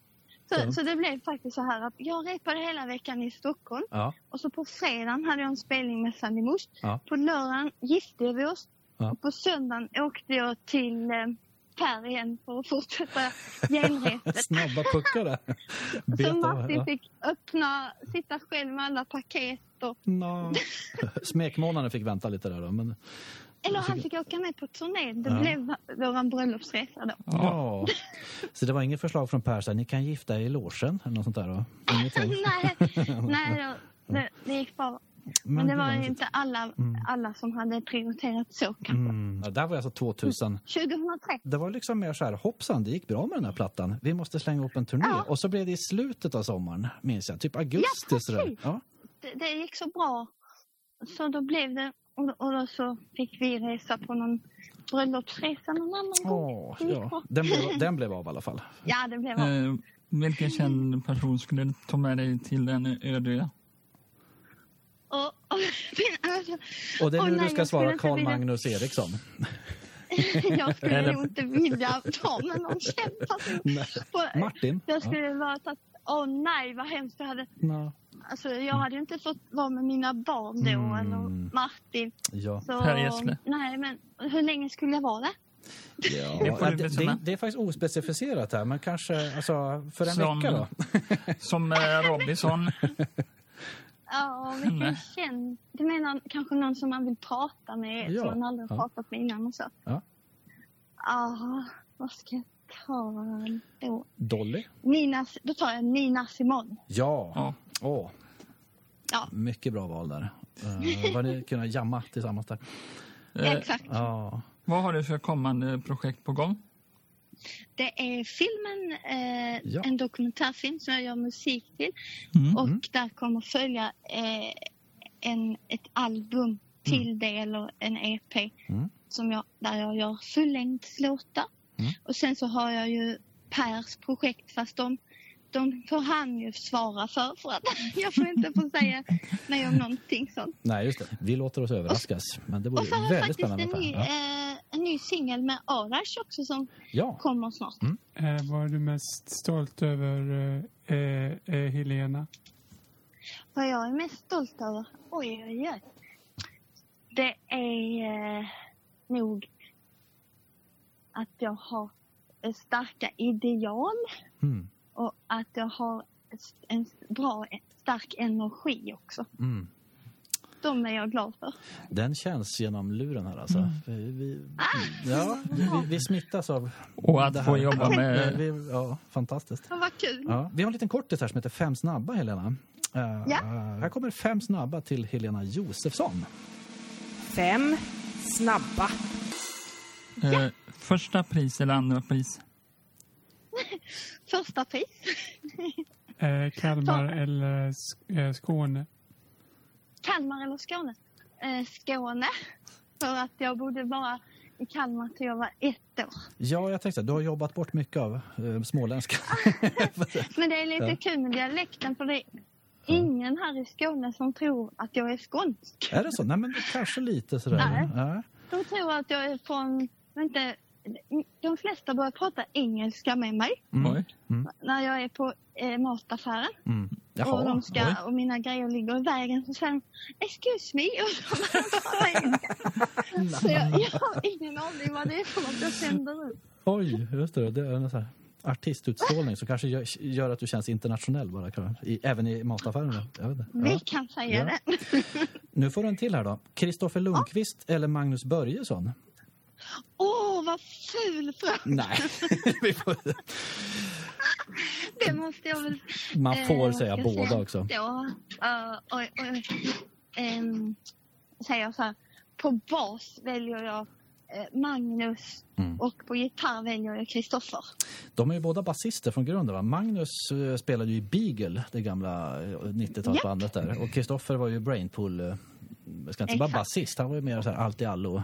Så, Ja. så det blev faktiskt så här att jag repade hela veckan i Stockholm Ja. och så på fredagen hade jag en spelning med Sandy Mush. Ja. På lördagen gifte vi oss Ja. och på söndagen åkte jag till eh, Per igen för att fortsätta [LAUGHS] genrepet. Snabba puckar där. [LAUGHS] Så Martin fick öppna, sitta själv med alla paket och. [LAUGHS] Smekmånaden fick vänta lite där då. Men, Eller han fick åka med på turné. Det Ja. blev vår bröllopsresa då. ja. [LAUGHS] Så det var inget förslag från Per så här, ni kan gifta er i logen eller något sånt där då? Ingenting? [LAUGHS] nej, [LAUGHS] nej då, det, det gick bra. Men det gud, vad var mysigt. inte alla, alla som hade prioriterat så kanske. Mm. Ja, där var alltså 2000. 2003. Det var liksom mer så här, hoppsan, det gick bra med den här plattan. Vi måste slänga upp en turné. Ja. Och så blev det i slutet av sommaren, minns jag. Typ augusti. Ja, precis. Ja. Det, det gick så bra. Så då blev det, och, och då så fick vi resa på någon bröllopsresa någon annan gång. Det gick ja. Den, blev, den blev av i alla fall. [LAUGHS] Ja, det blev bra. Eh, vilken känd person skulle du ta med dig till en öde? Och, och, alltså, Och det är nu du ska svara Carl vilja- Magnus Eriksson. [LAUGHS] jag skulle Eller- nog inte vilja ta med någon känd [LAUGHS] person. Martin? Jag skulle vara att, åh nej vad hemskt jag hade. Ja. Alltså jag hade ju inte fått vara med mina barn då Mm. eller Martin. Ja. Så, Per Gessle. Nej men hur länge skulle jag vara där? Ja, Det det, det, det är faktiskt ospecificerat här, men kanske alltså, för en Som- vecka då? [LAUGHS] Som eh, Robinson. Ja, vilken känd... Du menar kanske någon som man vill prata med, Ja, som man aldrig har ja. pratat med innan och så? Ja. Ja, vad ska jag ta då? Dolly? Nina, då tar jag Nina Simone. Ja. Ja. Åh. Ja. Mycket bra val där. Uh, vad ni [LAUGHS] kunna jamma tillsammans där. Eh, Exakt. Ja. vad har du för kommande projekt på gång? Det är filmen, eh, Ja. en dokumentärfilm som jag gör musik till. Mm. Och där kommer följa eh, en, ett album till det eller en EP Mm. som jag, där jag gör fullängdslåtar. Mm. Och sen så har jag ju Pers projekt fast de, de får han ju svara för för att [LAUGHS] jag får inte få säga nej om någonting sånt. Nej, just det. Vi låter oss överraskas. Men det Och vore så har jag väldigt faktiskt spännande. en ny, eh, en ny singel med Arash också som ja. kommer snart. Mm. Eh, vad är du mest stolt över, eh, eh, eh, Helena? Vad jag är mest stolt över? Oj, oj, oj. Det är eh, nog att jag har starka ideal Mm. och att jag har en bra, stark energi också. Mm. De är jag glad för. Den känns genom luren här alltså. Vi, vi, ja, vi, vi smittas av Och att det få jobba med- Vi, ja, fantastiskt. Ja, vad kul. Ja, vi har en liten kortis här som heter Fem snabba, Helena. Ja. Här kommer fem snabba till Helena Josefsson. Fem snabba. Eh, första pris eller andra pris? [LAUGHS] Första pris. Eh, Kalmar eller Sk- eh, Skåne? Kalmar eller Skåne? Eh, Skåne. För att jag bodde bara i Kalmar till jag var ett år. Ja, jag tänkte du har jobbat bort mycket av eh, småländska. [LAUGHS] Men det är lite Ja. kul med dialekten för det är ingen här i Skåne som tror att jag är skånsk. är det så? Nej, men kanske lite sådär. Nej. Ja. De tror att jag är från, inte, de flesta börjar prata engelska med mig Mm. Oj. när jag är på eh, mataffären. Mm. Jaha, och, de oj. ska, och mina grejer ligger i vägen så säger de excuse me och så börjar de prata engelska. [LAUGHS] Så jag, jag har ingen aning vad det är för något jag sänder ut. Oj, just det. Det är en sån här artistutstrålning som kanske gör, gör att du känns internationell bara. I, även i mataffären. Jag vet. Vi Ja. kan säga Ja. det. Nu får du en till här då. Kristoffer Lundqvist eller Magnus Börjesson? Åh, vad ful fråga. Nej, [LAUGHS] Det måste jag väl man får Eh, säga båda säger också. Uh, oj, oj, um, säger jag så här. På bas väljer jag eh, Magnus Mm. och på gitarr väljer jag Kristoffer. De är ju båda basister från grunden. Va? Magnus eh, spelade ju i Beagle, det gamla eh, 90-talsbandet där. Och Kristoffer var ju Brainpool, jag ska inte säga bara Exakt. basist, han var ju mer så här allt i allo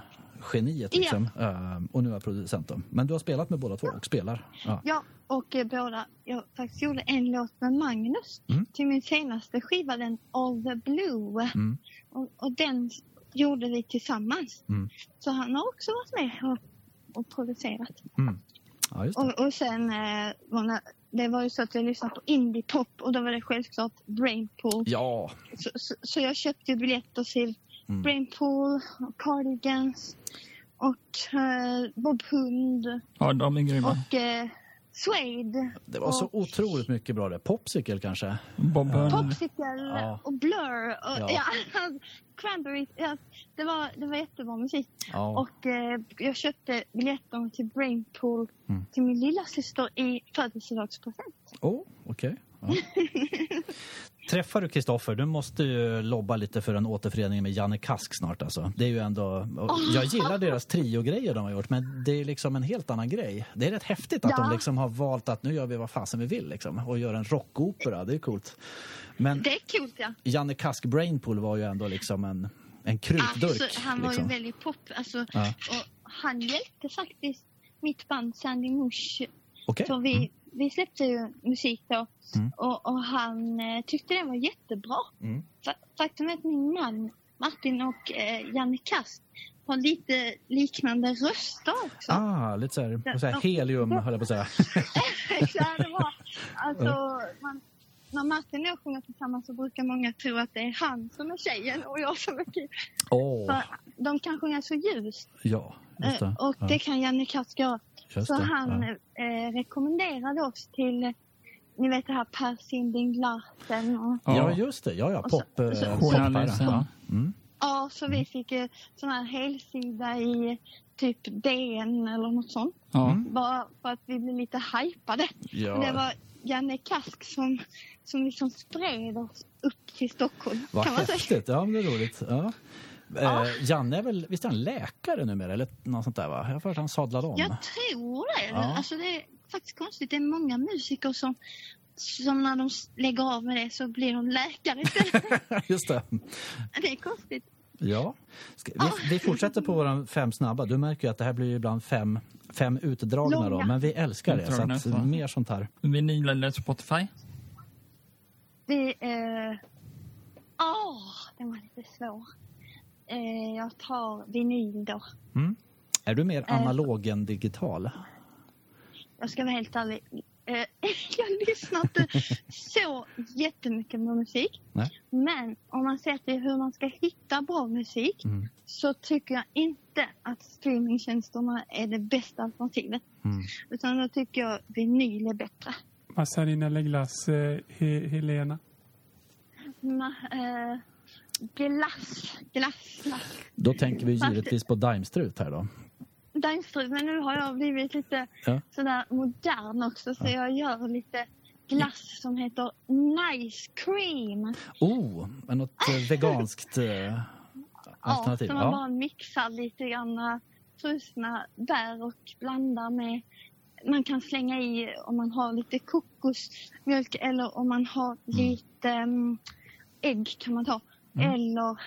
geniet liksom. Eh, och nu är jag producent då. Men du har spelat med båda två och spelar. Ja. Ja, och eh, båda. Jag faktiskt gjorde en låt med Magnus Mm. till min senaste skiva, den All the Blue. Mm. Och, och den gjorde vi tillsammans. Mm. Så han har också varit med och, och producerat. Mm. ja. Och, och sen, eh, när, det var ju så att jag lyssnade på indie-pop och då var det självklart Brainpool. Ja, Så, så, så jag köpte biljetter till Mm. Brainpool, och Cardigans och eh, Bob Hund Ja, de är grymma. och eh, Suede. det var så och otroligt mycket bra det. Popsicle kanske? Bob Hund. Popsicle Ja. och Blur. Och, Ja. ja. [LAUGHS] Cranberry. Ja, det, var, det var jättebra musik. Ja. Och eh, jag köpte biljetter till Brainpool Mm. till min lilla syster i födelsedagspresent. Oh, okej. Ja. [LAUGHS] Träffar du Kristoffer, du måste ju lobba lite för en återförening med Janne Kask snart alltså. Det är ju ändå, jag gillar deras trio-grejer de har gjort men det är liksom en helt annan grej. Det är rätt häftigt att Ja. de liksom har valt att nu gör vi vad fasen vi vill liksom och gör en rockopera, det är coolt. Men Det är coolt ja. Janne Kask Brainpool var ju ändå liksom en, en krutdurk. Alltså, han var liksom. ju väldigt pop. Alltså, Ja. och han hjälpte faktiskt mitt band Sandy Mush. Okej. För vi, vi släppte ju musik då Mm. och, och han eh, tyckte det var jättebra. Mm. Fa- Faktum är att min man Martin och eh, Janne Kast har lite liknande röster också. Ah, lite såhär, vad säger jag, helium höll jag på att säga. [LAUGHS] Så det var, [LAUGHS] alltså, man, när Martin och jag sjunger tillsammans så brukar många tro att det är han som är tjejen och jag som är killen. För de kan sjunga så ljust. ja, just det. Eh, Och ja, det kan Janne Kask göra. Just Så det. han ja. eh, rekommenderade oss till, eh, ni vet det här Per Sinding Larsen och Ja, just det. Ja, ja. Och så- Pop, eh, så- Journalisten. poppare. Ja. Mm. Ja, så vi fick eh, sån här helsida i typ DN eller något sånt. Ja. Mm. Bara för att vi blev lite hypade. Ja. Det var Janne Kask som, som liksom spred oss upp till Stockholm. Vad kan man säga. häftigt. Ja, men det är roligt. Ja. Eh, Janne är väl, visst är han läkare numera? Eller något sånt där va? Jag har att han sadlade om. Jag tror det. Ja. Alltså det är faktiskt konstigt. Det är många musiker som, som när de lägger av med det så blir de läkare istället. [LAUGHS] Just det. det är konstigt. Ja. Ska, vi, vi fortsätter på våra fem snabba. Du märker ju att det här blir ibland fem, fem utdragna då, men vi älskar det. Så att, ja. mer sånt här. Vinyl eller Spotify? Det är... Åh, den var lite svår. Eh, jag tar vinyl då. Är du mer Eh. analog än digital? Jag ska vara helt ärlig. Eh, [LAUGHS] jag lyssnar inte så jättemycket på musik. Nej. Men om man ser till hur man ska hitta bra musik Mm. så tycker jag inte att streamingtjänsterna är det bästa alternativet. Mm. Utan då tycker jag vinyl är bättre. Massarina eller glass, eh, He- Helena? Ma, eh, glass, glass, glass. Då tänker vi givetvis på Daimstrut här då. Daimstrut, men nu har jag blivit lite Ja. sådär modern också så jag gör lite glass som heter Nice Cream. Oh, något eh, [LAUGHS] veganskt eh, alternativ. Ja, så man Ja. bara mixar lite grann äh, frusna bär och blandar med man kan slänga i om man har lite kokosmjölk eller om man har lite mm, ägg kan man ta. Mm. Eller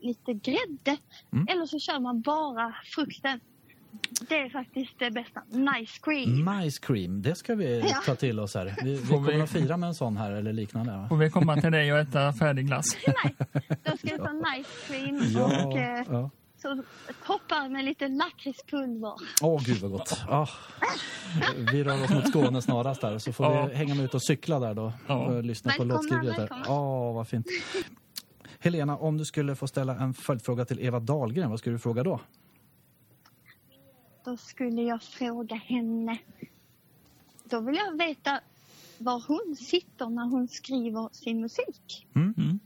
lite grädde. Mm. Eller så kör man bara frukten. Det är faktiskt det bästa. Nice cream. Nice cream, det ska vi Ja. ta till oss här. Vi, vi Får vi- kommer att fira med en sån här eller liknande. va? Får vi komma till dig och äta färdig glass? [LAUGHS] Nej, då ska jag ta nice cream och eh, ja. så toppar med lite lakritspulver. Åh, gud vad gott. Ah. Vi rör oss mot Skåne snarast där, så får Ja. vi hänga med ut och cykla där då. Och lyssna på Välkomna, låtskriveriet där. välkomna. Åh, vad fint. Helena, om du skulle få ställa en följdfråga till Eva Dahlgren, vad skulle du fråga då? Då skulle jag fråga henne. Då vill jag veta var hon sitter när hon skriver sin musik. Mm.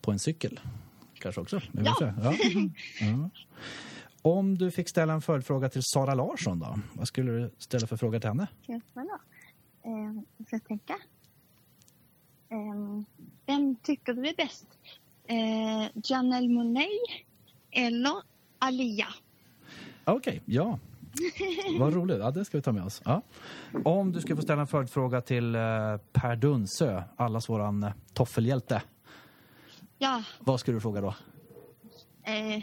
På en cykel? Kanske också? Ja. Ja. Ja. Om du fick ställa en följdfråga till Sara Larsson då? Vad skulle du ställa för fråga till henne? Jag svara? Eh, jag ska tänka. Eh, vem tycker du är bäst? Eh, Janelle Monáe eller Alia? Okej, ja. Vad roligt. Ja, det ska vi ta med oss. Ja. Om du skulle få ställa en följdfråga till eh, Per Dunsö, allas våran eh, toffelhjälte. Ja, Vad skulle du fråga då? eh,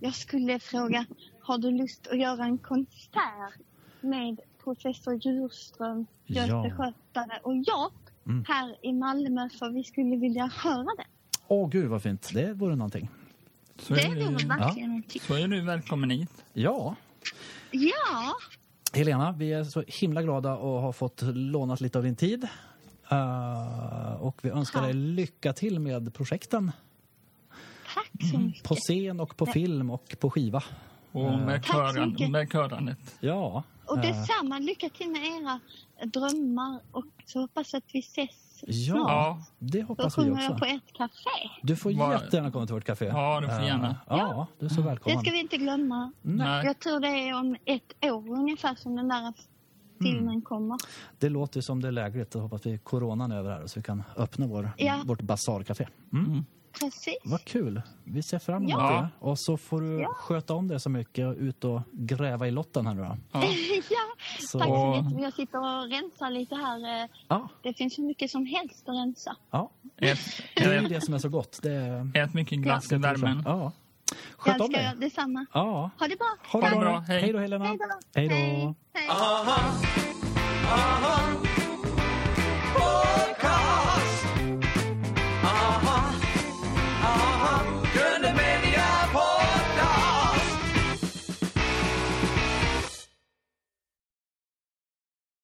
jag skulle fråga, har du lust att göra en konsert med professor Djurström, Ja. Göte Skötare och jag Mm. här i Malmö för vi skulle vilja höra det. Åh, gud vad fint. Det vore någonting. Så Det är, vore verkligen en tips. så är du välkommen hit. Ja. Ja, Helena, vi är så himla glada och har fått lånat lite av din tid. Eh, och vi önskar Ja. dig lycka till med projekten. tack så mycket. På scen och på film och på skiva. Och med, köran, mycket. med körandet. Ja. Och detsamma, lycka till med era drömmar och så hoppas jag att vi ses Ja, Ja. det Då hoppas vi sjunger jag också. på ett café. Du får Var- jättegärna komma till vårt café. Ja, du får gärna. Ja, du är så Det välkommen. ska vi inte glömma. Nej. Jag tror det är om ett år ungefär som den där filmen Mm. kommer. Det låter som det är lägligt. Jag hoppas vi coronan är över här så vi kan öppna vår, Ja. vårt basarcafé. Mm. Precis. Vad kul. Vi ser fram emot Ja. det. Och så får du Ja. sköta om det så mycket och ut och gräva i lotten här nu då. Ja. [LAUGHS] ja, Så, tack så Och- mycket. Jag sitter och rensar lite här. eh, ja, Det finns hur mycket som helst att rensa. ja. Ät, Det är det som är så gott. Det är... ät mycket glass i värmen. Ja. Jag Sköt om dig. detsamma. Ja. Ha det bra. Ha det Ha det bra. Hej. Hej då Helena. Hej då. Hej då. Hej. Hej. Aha.